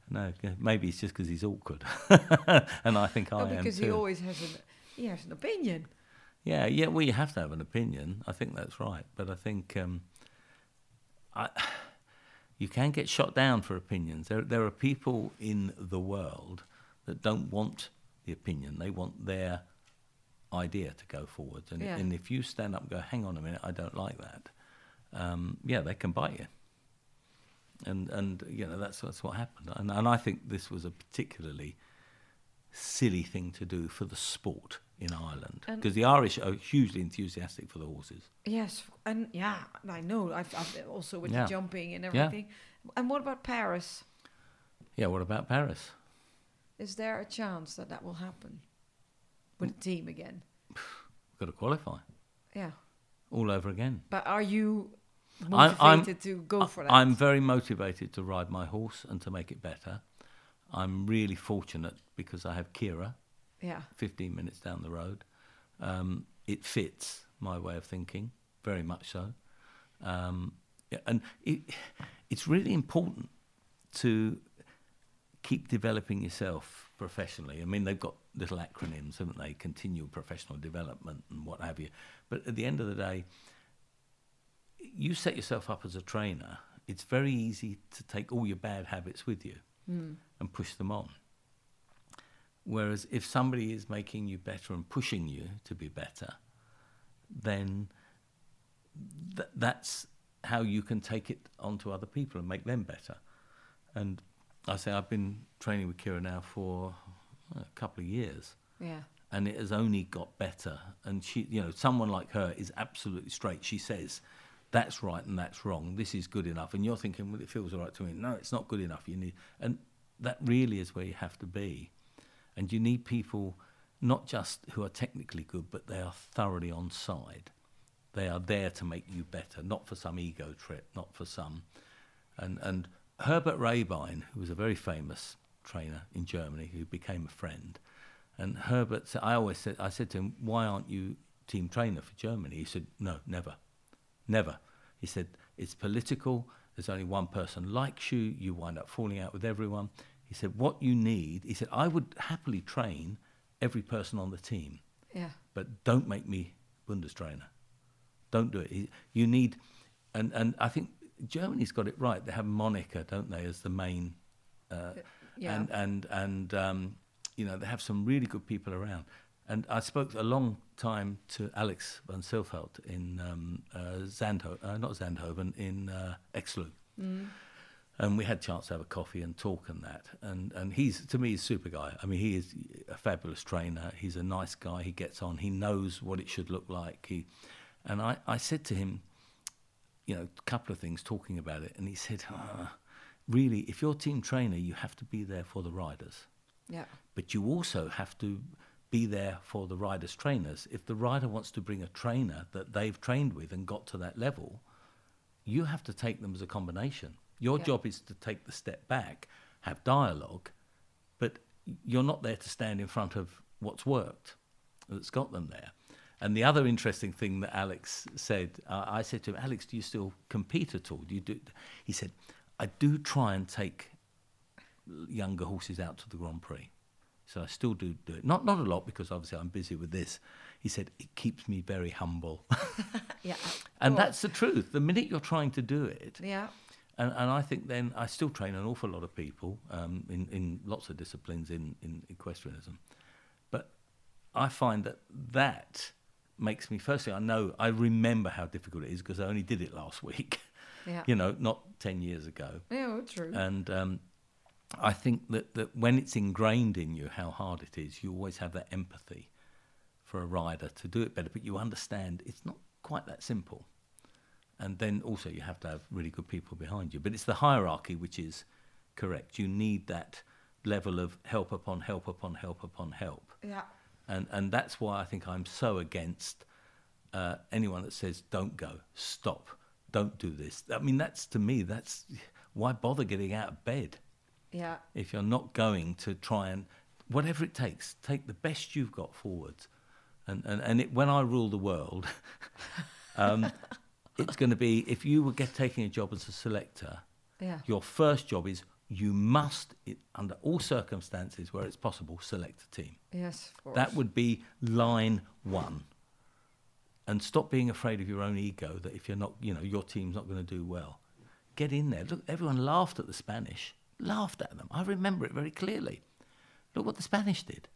No, maybe it's just because he's awkward, and I think I No, am because he always has an he has an opinion. Yeah, yeah. Well, you have to have an opinion. I think that's right. But I think um, I, you can get shot down for opinions. There, there are people in the world that don't want the opinion. They want their idea to go forward. And, Yeah. and if you stand up and go, "Hang on a minute, I don't like that," um, yeah, they can bite you. And and you know that's that's what happened. And and I think this was a particularly silly thing to do for the sport in Ireland because the Irish are hugely enthusiastic for the horses. Yes, and yeah, I know. I've, I've also with Yeah. the jumping and everything. Yeah. And what about Paris? Yeah, what about Paris? Is there a chance that that will happen with the team again? We've got to qualify Yeah, all over again. but are you motivated I'm- to go for that? I'm very motivated to ride my horse and to make it better. I'm really fortunate because I have Kira, yeah, 15 minutes down the road. Um, it fits my way of thinking, very much so. Um, yeah, and it, it's really important to keep developing yourself professionally. I mean, they've got little acronyms, haven't they? Continual professional development and what have you. But at the end of the day, you set yourself up as a trainer. It's very easy to take all your bad habits with you and push them on. Whereas if somebody is making you better and pushing you to be better, then th- that's how you can take it onto other people and make them better. And I say I've been training with Kira now for uh, a couple of years, Yeah. and it has only got better. And she, you know, someone like her is absolutely straight. She says, "That's right and that's wrong. This is good enough." And you're thinking, "Well, it feels all right to me." No, it's not good enough. You need, and that really is where you have to be. And you need people not just who are technically good, but they are thoroughly on side. They are there to make you better, not for some ego trip, not for some. And and Herbert Rehbein, who was a very famous trainer in Germany, who became a friend, and Herbert, said, I always said, I said to him, "Why aren't you team trainer for Germany?" He said, "No, never, never." He said, "It's political. There's only one person likes you. You wind up falling out with everyone." He said, "What you need," he said, "I would happily train every person on the team, Yeah. but don't make me Bundestrainer. Don't do it. He- You need, and and I think Germany's got it right. They have Monica, don't they, as the main, uh, Yeah. and and and um, you know they have some really good people around. And I spoke a long time to Alex van Silfeld in um, uh, Zandho- uh, not Zandhoven, in uh, Exlu. And we had a chance to have a coffee and talk and that. And and he's to me he's a super guy. I mean he is a fabulous trainer. He's a nice guy. He gets on. He knows what it should look like. He and I, I said to him, you know, a couple of things talking about it, and he said, "Ah, really, if you're team trainer, you have to be there for the riders Yeah. but you also have to be there for the riders' trainers. If the rider wants to bring a trainer that they've trained with and got to that level, you have to take them as a combination. Your Yeah. job is to take the step back, have dialogue, but you're not there to stand in front of what's worked that's got them there. And the other interesting thing that Alex said, uh, I said to him, Alex, do you still compete at all? Do you do? He said, I do try and take younger horses out to the Grand Prix. So I still do do it. Not not a lot because obviously I'm busy with this. He said it keeps me very humble, Yeah. and Well, that's the truth. The minute you're trying to do it, Yeah. and, and I think then I still train an awful lot of people um, in in lots of disciplines in in equestrianism, but I find that that makes me firstly I know I remember how difficult it is because I only did it last week, Yeah. you know, not ten years ago. Yeah. well, True. And um, I think that, that when it's ingrained in you how hard it is, you always have that empathy for a rider to do it better. But you understand it's not quite that simple. And then also you have to have really good people behind you. But it's the hierarchy which is correct. You need that level of help upon help upon help upon help. yeah. And, and that's why I think I'm so against uh, anyone that says, don't go, stop, don't do this. I mean, that's to me, that's why bother getting out of bed Yeah. if you're not going to try and, whatever it takes, take the best you've got forwards. And, and, and it, when I rule the world, um, it's going to be if you were get, taking a job as a selector, Yeah. your first job is you must, it, under all circumstances where it's possible, select a team. Yes. Of course. That would be line one. And stop being afraid of your own ego that if you're not, you know, your team's not going to do well. Get in there. Look, everyone laughed at the Spanish, laughed at them. I remember it very clearly. Look what the Spanish did.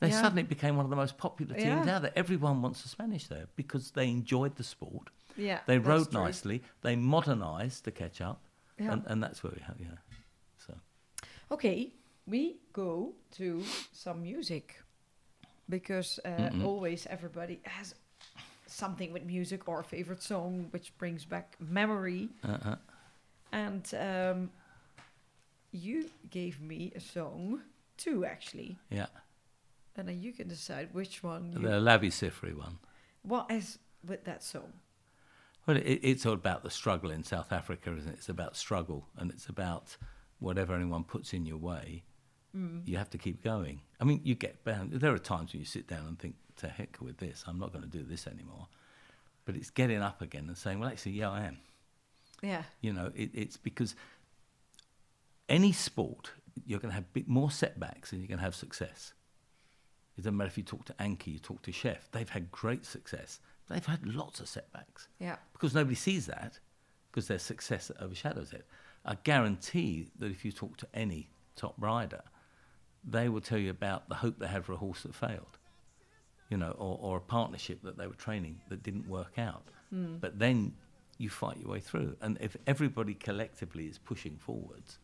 They Yeah. suddenly became one of the most popular teams Yeah. out there. Everyone wants the Spanish there because they enjoyed the sport. Yeah. They rode true. nicely. They modernised to catch up. Yeah. And, and that's where we have, yeah. So, Okay, we go to some music because uh, always everybody has something with music or a favorite song which brings back memory. uh-uh. And um, you gave me a song, two actually, yeah. and then you can decide which one. The Labi Siffre one. what is with that song? Well, it, it's all about the struggle in South Africa, isn't it? It's about struggle, and it's about whatever anyone puts in your way, mm. you have to keep going. I mean, you get bound. There are times when you sit down and think, "To heck with this! I'm not going to do this anymore." But it's getting up again and saying, "Well, actually, yeah, I am." Yeah, You know, it, it's because any sport, you're going to have bit more setbacks than you're going to have success. It doesn't matter if you talk to Anky, you talk to Chef. They've had great success. They've had lots of setbacks Yeah. because nobody sees that because their success overshadows it. I guarantee that if you talk to any top rider, they will tell you about the hope they had for a horse that failed, you know, or, or a partnership that they were training that didn't work out. Hmm. But then you fight your way through, and if everybody collectively is pushing forwards,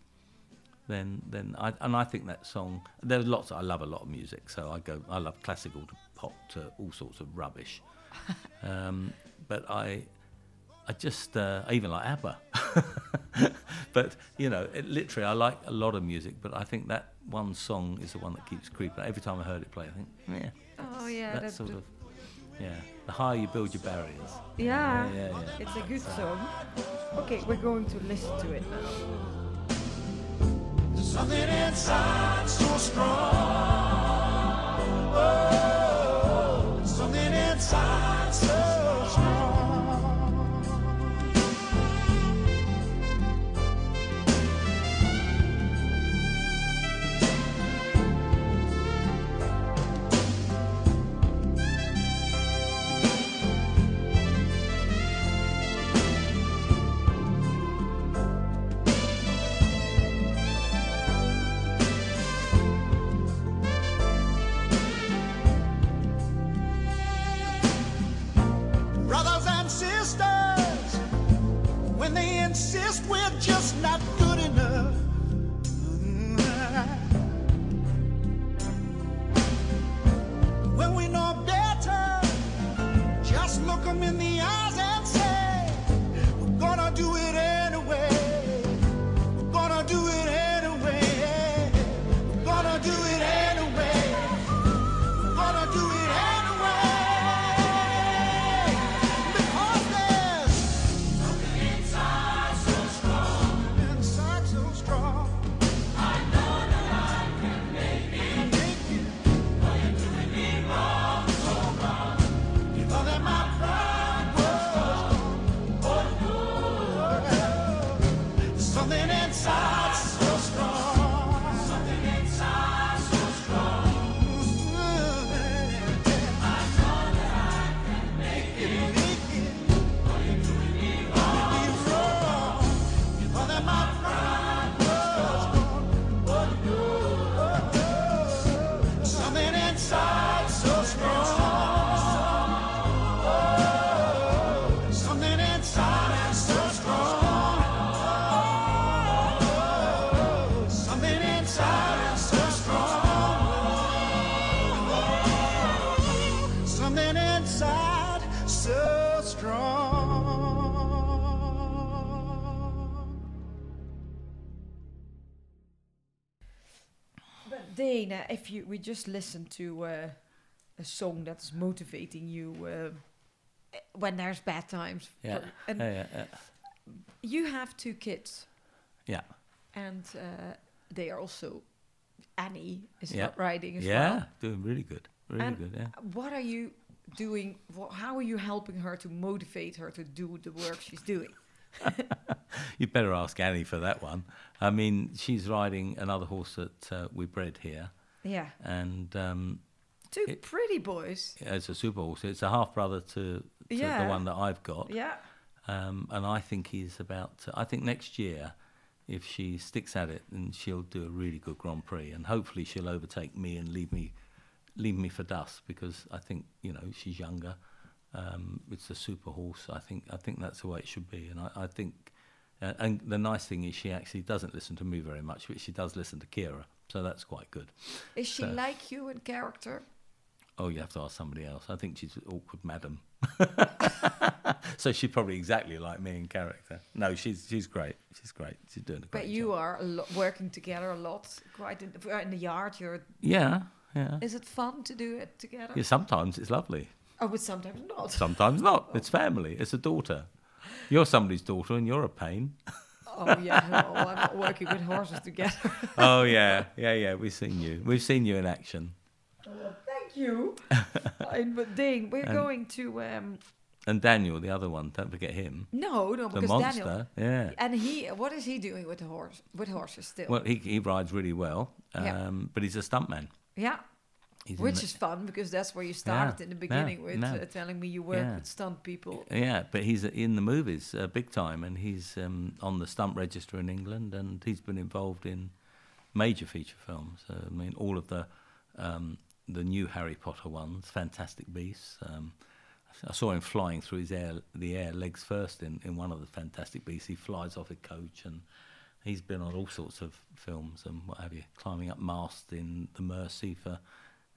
then then I and I think that song. There's lots. I love a lot of music, so I go. I love classical to pop to all sorts of rubbish. um, but I, I just uh, I even like ABBA. but you know, it, literally, I like a lot of music. But I think that one song is the one that keeps creeping. Every time I heard it play, I think, yeah, Oh yeah. that's that- sort of, yeah. The higher you build your barriers. Yeah. Yeah, yeah, yeah. It's a good song. Okay, we're going to listen to it now. Something inside so strong. Oh, we just listen to uh, a song that is motivating you uh, when there's bad times, Yeah. and Yeah, yeah, yeah. you have two kids, yeah. and uh, they are also Annie is Yeah. riding as well. yeah, well. doing really good, really And good. Yeah. What are you doing? wha how are you helping her to motivate her to do the work she's doing? You'd better ask Annie for that one. I mean, she's riding another horse that uh, we bred here, Yeah, and um, two It- pretty boys. it's a super horse. It's a half brother to, to Yeah. the one that I've got, Yeah, um, and I think he's about. To, I think next year, if she sticks at it, then she'll do a really good Grand Prix, and hopefully she'll overtake me and leave me, leave me for dust because I think you know she's younger. Um, it's a super horse. I think I think that's the way it should be, and I, I think. Uh, and the nice thing is she actually doesn't listen to me very much, but she does listen to Kira, so that's quite good. is she So- like you in character? Oh, you have to ask somebody else. I think she's an awkward madam. so she's probably exactly like me in character. No, she's she's great. She's great. She's doing a great But you job. are a lo- working together a lot, quite in, in the yard. You're. Yeah, yeah. Is it fun to do it together? yeah. Sometimes it's lovely. Oh, but sometimes not. Sometimes not. It's family. It's a daughter. You're somebody's daughter, and you're a pain. Oh yeah, I'm not working with horses together. oh yeah, yeah, yeah. We've seen you. We've seen you in action. Thank you. But Dane, we're And- going to um, And Daniel, the other one, don't forget him. No, no, The because monster, Daniel. yeah. And he, what is he doing with the horse? With horses still? Well, he, he rides really well, um, Yeah. but he's a stuntman. yeah, which is fun because that's where you started in the yeah, beginning with no. uh, telling me you work Yeah. with stunt people. Yeah, but he's in the movies uh, big time, and he's um, on the stunt register in England, and he's been involved in major feature films. Uh, I mean, all of the um, the new Harry Potter ones, Fantastic Beasts. Um, I saw him flying through his air, the air legs first in, in one of the Fantastic Beasts. He flies off a coach, and he's been on all sorts of films and what have you, climbing up masts in The Mercy for.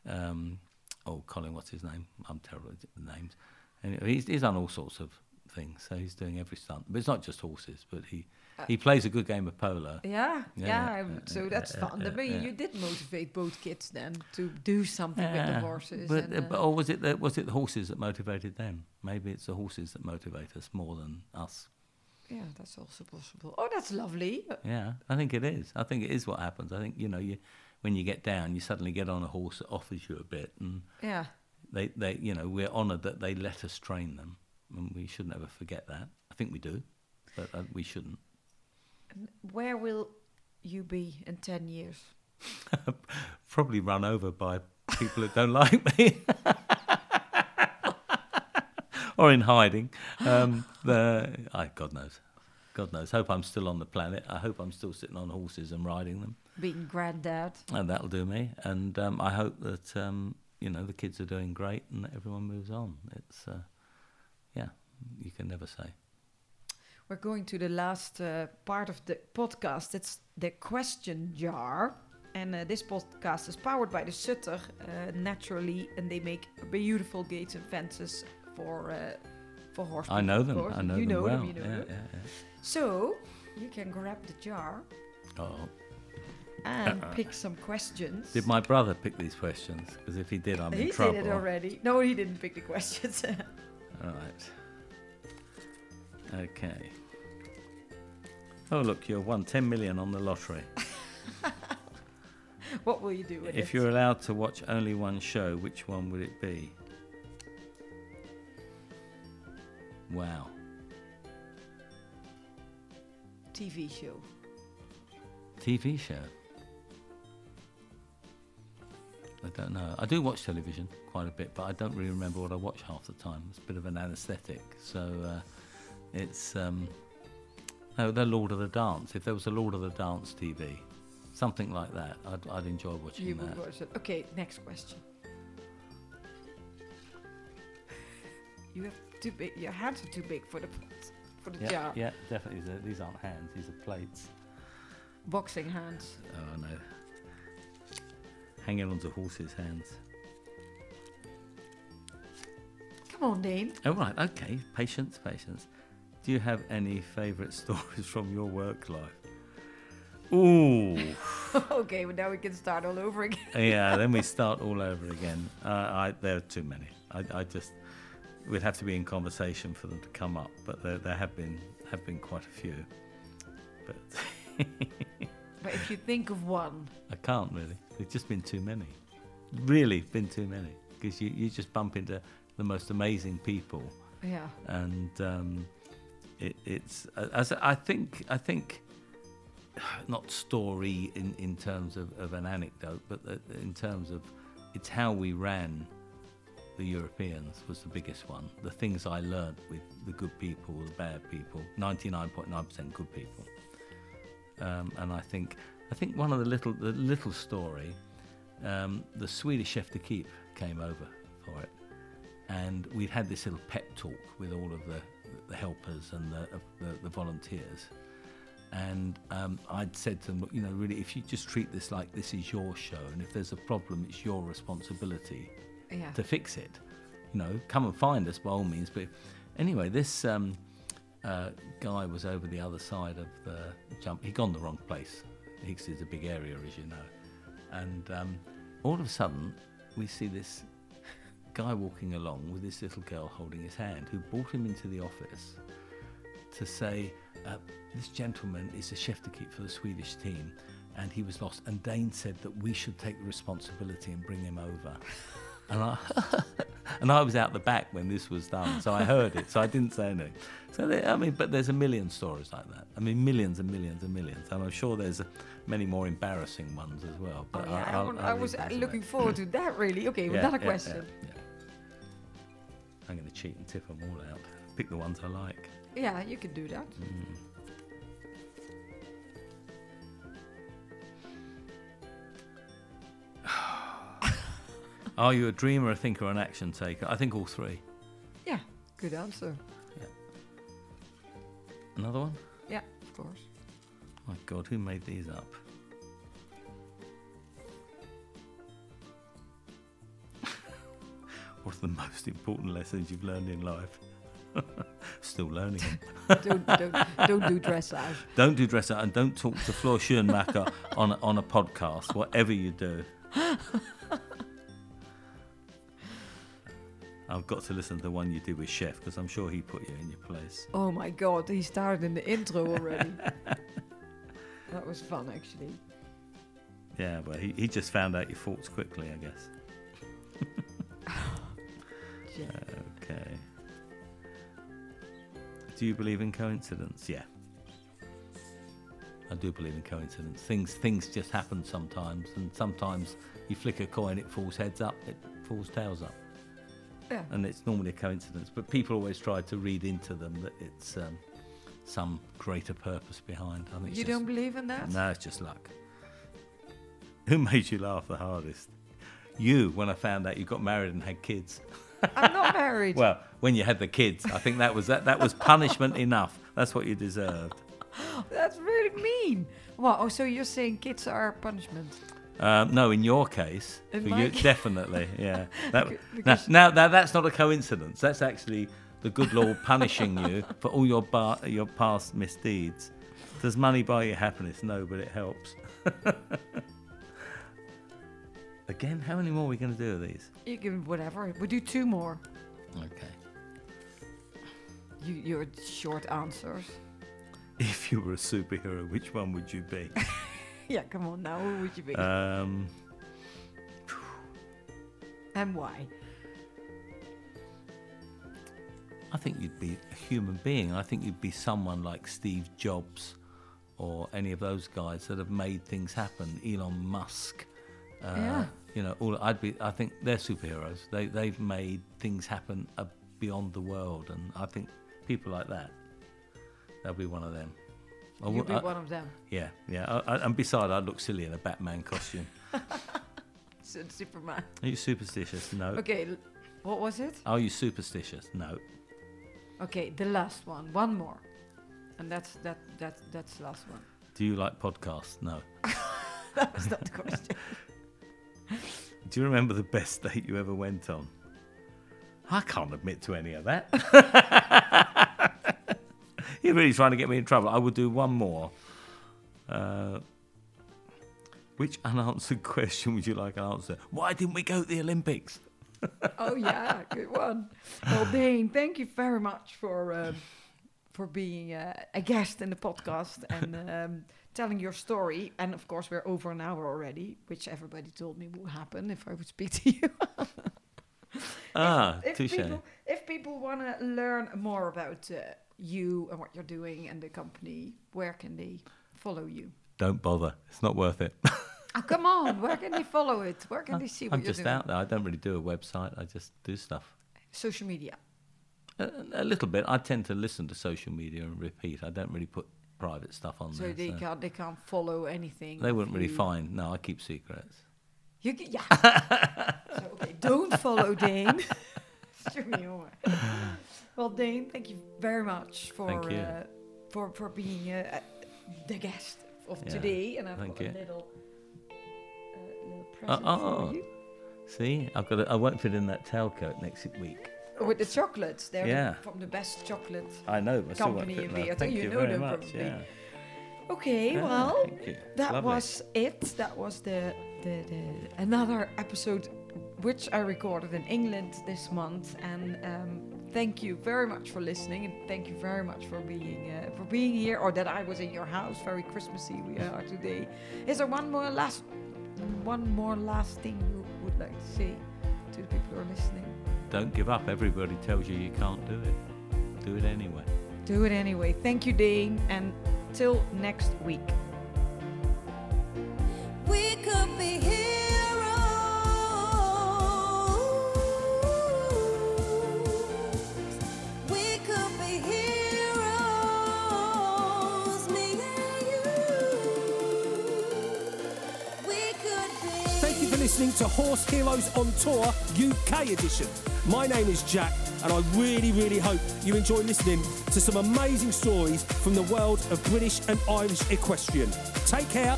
Um, oh, Colin, what's his name? I'm terrible at names. Anyway, he's, he's done all sorts of things, so he's doing every stunt. But it's not just horses, but he, he plays a good game of polo. Yeah, yeah. Yeah, I'm- so that's yeah, fun. I mean, you did motivate both kids then to do something with the horses. But, and, uh, uh, but or was it the, was it the horses that motivated them? Maybe it's the horses that motivate us more than us. yeah, that's also possible. Oh, that's lovely. Uh, Yeah, I think it is. I think it is what happens. I think you know you when you get down, you suddenly get on a horse that offers you a bit, and Yeah. they they you know we're honoured that they let us train them, and we shouldn't ever forget that. I think we do, but uh, we shouldn't. Where will you be in 10 years? Probably run over by people that don't like me. or in hiding. Um, the, I, God knows. God knows. Hope I'm still on the planet. I hope I'm still sitting on horses and riding them. Being granddad. And that'll do me. And um, I hope that, um, you know, the kids are doing great and that everyone moves on. It's, uh, yeah, you can never say. We're going to the last uh, part of the podcast. It's the question jar. And uh, this podcast is powered by the Sutter uh, naturally, and they make beautiful gates and fences for uh, for horse. I know them. I know you them know well. them. You know yeah, them. yeah, yeah. So you can grab the jar Oh. And uh-uh. pick some questions. Did my brother pick these questions? Because if he did, I'm he in trouble. did it already. No, he didn't pick the questions. All right. Okay. Oh, look, you've won 10 million on the lottery. what will you do with If it? If you're allowed to watch only one show, which one would it be? Wow. TV show. TV show? I don't know. I do watch television quite a bit, but I don't really remember what I watch half the time. It's a bit of an anaesthetic. So uh, it's. Um, no, the Lord of the Dance. If there was a Lord of the Dance TV, something like that, I'd, I'd enjoy watching You that. would watch it. Okay, next question. You have too big. Your hands are too big for the pot, for the Yeah, jar. yeah, definitely. These are- These aren't hands; these are plates. Boxing hands. Oh no, hanging onto horses' hands. Come on, Dane. Oh right, okay. Patience, patience. Do you have any favourite stories from your work life? Ooh, okay, but now we can start all over again. yeah. Then we start all over again. Uh, I, there are too many. I, I just we'd have to be in conversation for them to come up, but there, there have been have been quite a few. But But if you think of one, I can't really. There's just been too many. Really, been too many. Because you, you just bump into the most amazing people, yeah, and um, it, it's as I think I think not story in, in terms of, of an anecdote, but in terms of it's how we ran the Europeans was the biggest one. The things I learned with the good people, the bad people, 99.9% good people. Um, and I think I think one of the little the little story, um, the Swedish chef d'equipe came over for it, and we'd had this little pep talk with all of the, the helpers and the, the, the volunteers. And um, I'd said to them, you know, really, if you just treat this like this is your show, and if there's a problem, it's your responsibility yeah. to fix it. You know, come and find us by all means. But anyway, this um, uh, guy was over the other side of the jump. He'd gone the wrong place. Hicks is a big area, as you know. And um, all of a sudden, we see this guy walking along with this little girl holding his hand, who brought him into the office to say, uh, This gentleman is a chef d'equipe for the Swedish team, and he was lost. And Dane said that we should take the responsibility and bring him over. And I, and I was out the back when this was done, so I heard it, so I didn't say anything. So there, I mean, but there's a million stories like that. I mean, millions and millions and millions. And I'm sure there's many more embarrassing ones as well. But Oh, yeah, I, I'll- I'll I was looking forward to that. Really. Okay, Yeah, another yeah, question. yeah, yeah. I'm going to cheat and tip them all out. Pick the ones I like. Yeah, you could do that. Mm. Are you a dreamer, a thinker, or an action taker? I think all three. Yeah, good answer. Yeah. Another one? Yeah, of course. My God, who made these up? what are the most important lessons you've learned in life? Still learning don't, don't, don't do dressage. Don't do dress up and don't talk to Floor Schoenmacher on, on a podcast, whatever you do. I've got to listen to the one you did with Chef because I'm sure he put you in your place. Oh my god, he started in the intro already. that was fun, actually. Yeah, but he, he just found out your faults quickly, I guess. Okay. Do you believe in coincidence? Yeah. I do believe in coincidence. Things things just happen sometimes, and sometimes you flick a coin, it falls heads up, it falls tails up, Yeah. and it's normally a coincidence. But people always try to read into them that it's um, some greater purpose behind. I think You don't believe in that? No, it's just luck. Who made you laugh the hardest? You, when I found out you got married and had kids. I'm not married. Well, when you had the kids, I think that was that. That was punishment enough. That's what you deserved. That's really mean. Wow, oh, so you're saying kids are punishment? Um, no, in your case, In you, case. definitely, yeah. That, now, now, now, that's not a coincidence. That's actually the good Lord punishing you for all your bar, your past misdeeds. Does money buy you happiness? No, but it helps. Again, how many more are we going to do of these? You can whatever. We do two more. Okay. You, your short answers. If you were a superhero, which one would you be? Yeah, come on now. Who would you be? Um, and why? I think you'd be a human being. I think you'd be someone like Steve Jobs or any of those guys that have made things happen. Elon Musk. Uh, Yeah. You know, all I'd be. I think they're superheroes. They they've made things happen uh, beyond the world, and I think people like that. That'll be one of them. I You'd be I- one of them. yeah, yeah. I, I, and beside, I'd look silly in a Batman costume. Superman. Are you superstitious? No. Okay, l- what was it? Are you superstitious? No. Okay, the last one. One more. And that's that that that's the last one. Do you like podcasts? No. That was not the question. Do you remember the best date you ever went on? I can't admit to any of that. You're really trying to get me in trouble. I will do one more. Uh, which unanswered question would you like an answer? Why didn't we go to the Olympics? oh yeah, good one. Well, Dane, thank you very much for um, for being uh, a guest in the podcast and um, telling your story. And of course, we're over an hour already, which everybody told me would happen if I would speak to you. Ah, if touche. people if people want to learn more about uh, you and what you're doing and the company, where can they follow you? Don't bother. It's not worth it. Oh, come on, where can they follow it? Where can they see what I'm you're just out there. I don't really do a website. I just do stuff. Social media. A, a little bit. I tend to listen to social media and repeat. I don't really put private stuff on So there. they so can't they can't follow anything. they wouldn't really you. find. No, I keep secrets. You can, yeah. so, okay, don't follow Dane. Well, Dane, thank you very much for. Uh, for for being uh, uh, the guest of Yeah, today, and I've thank got you. a little uh, little present oh. for you. See, I've got. A, I won't fit in that tailcoat next week. With the chocolates, they're the- Yeah. from the best chocolate. I know. I Company in that. Weert, Thank you you, know very them much. probably. Yeah. Okay, Yeah, well, that Lovely. was it. That was the, the the another episode which I recorded in England this month. And um, thank you very much for listening, and thank you very much for being uh, for being here, or that I was in your house. Very Christmassy we are today. Is there one more last one more last thing you would like to say to to the people who are listening? Don't give up. Everybody tells you you can't do it. Do it anyway. Do it anyway. Thank you, Dane, and till next week. We could be heroes. Listening to Horse Heroes on Tour UK edition. My name is Jack, and I really, really hope you enjoy listening to some amazing stories from the world of British and Irish equestrian. Take care.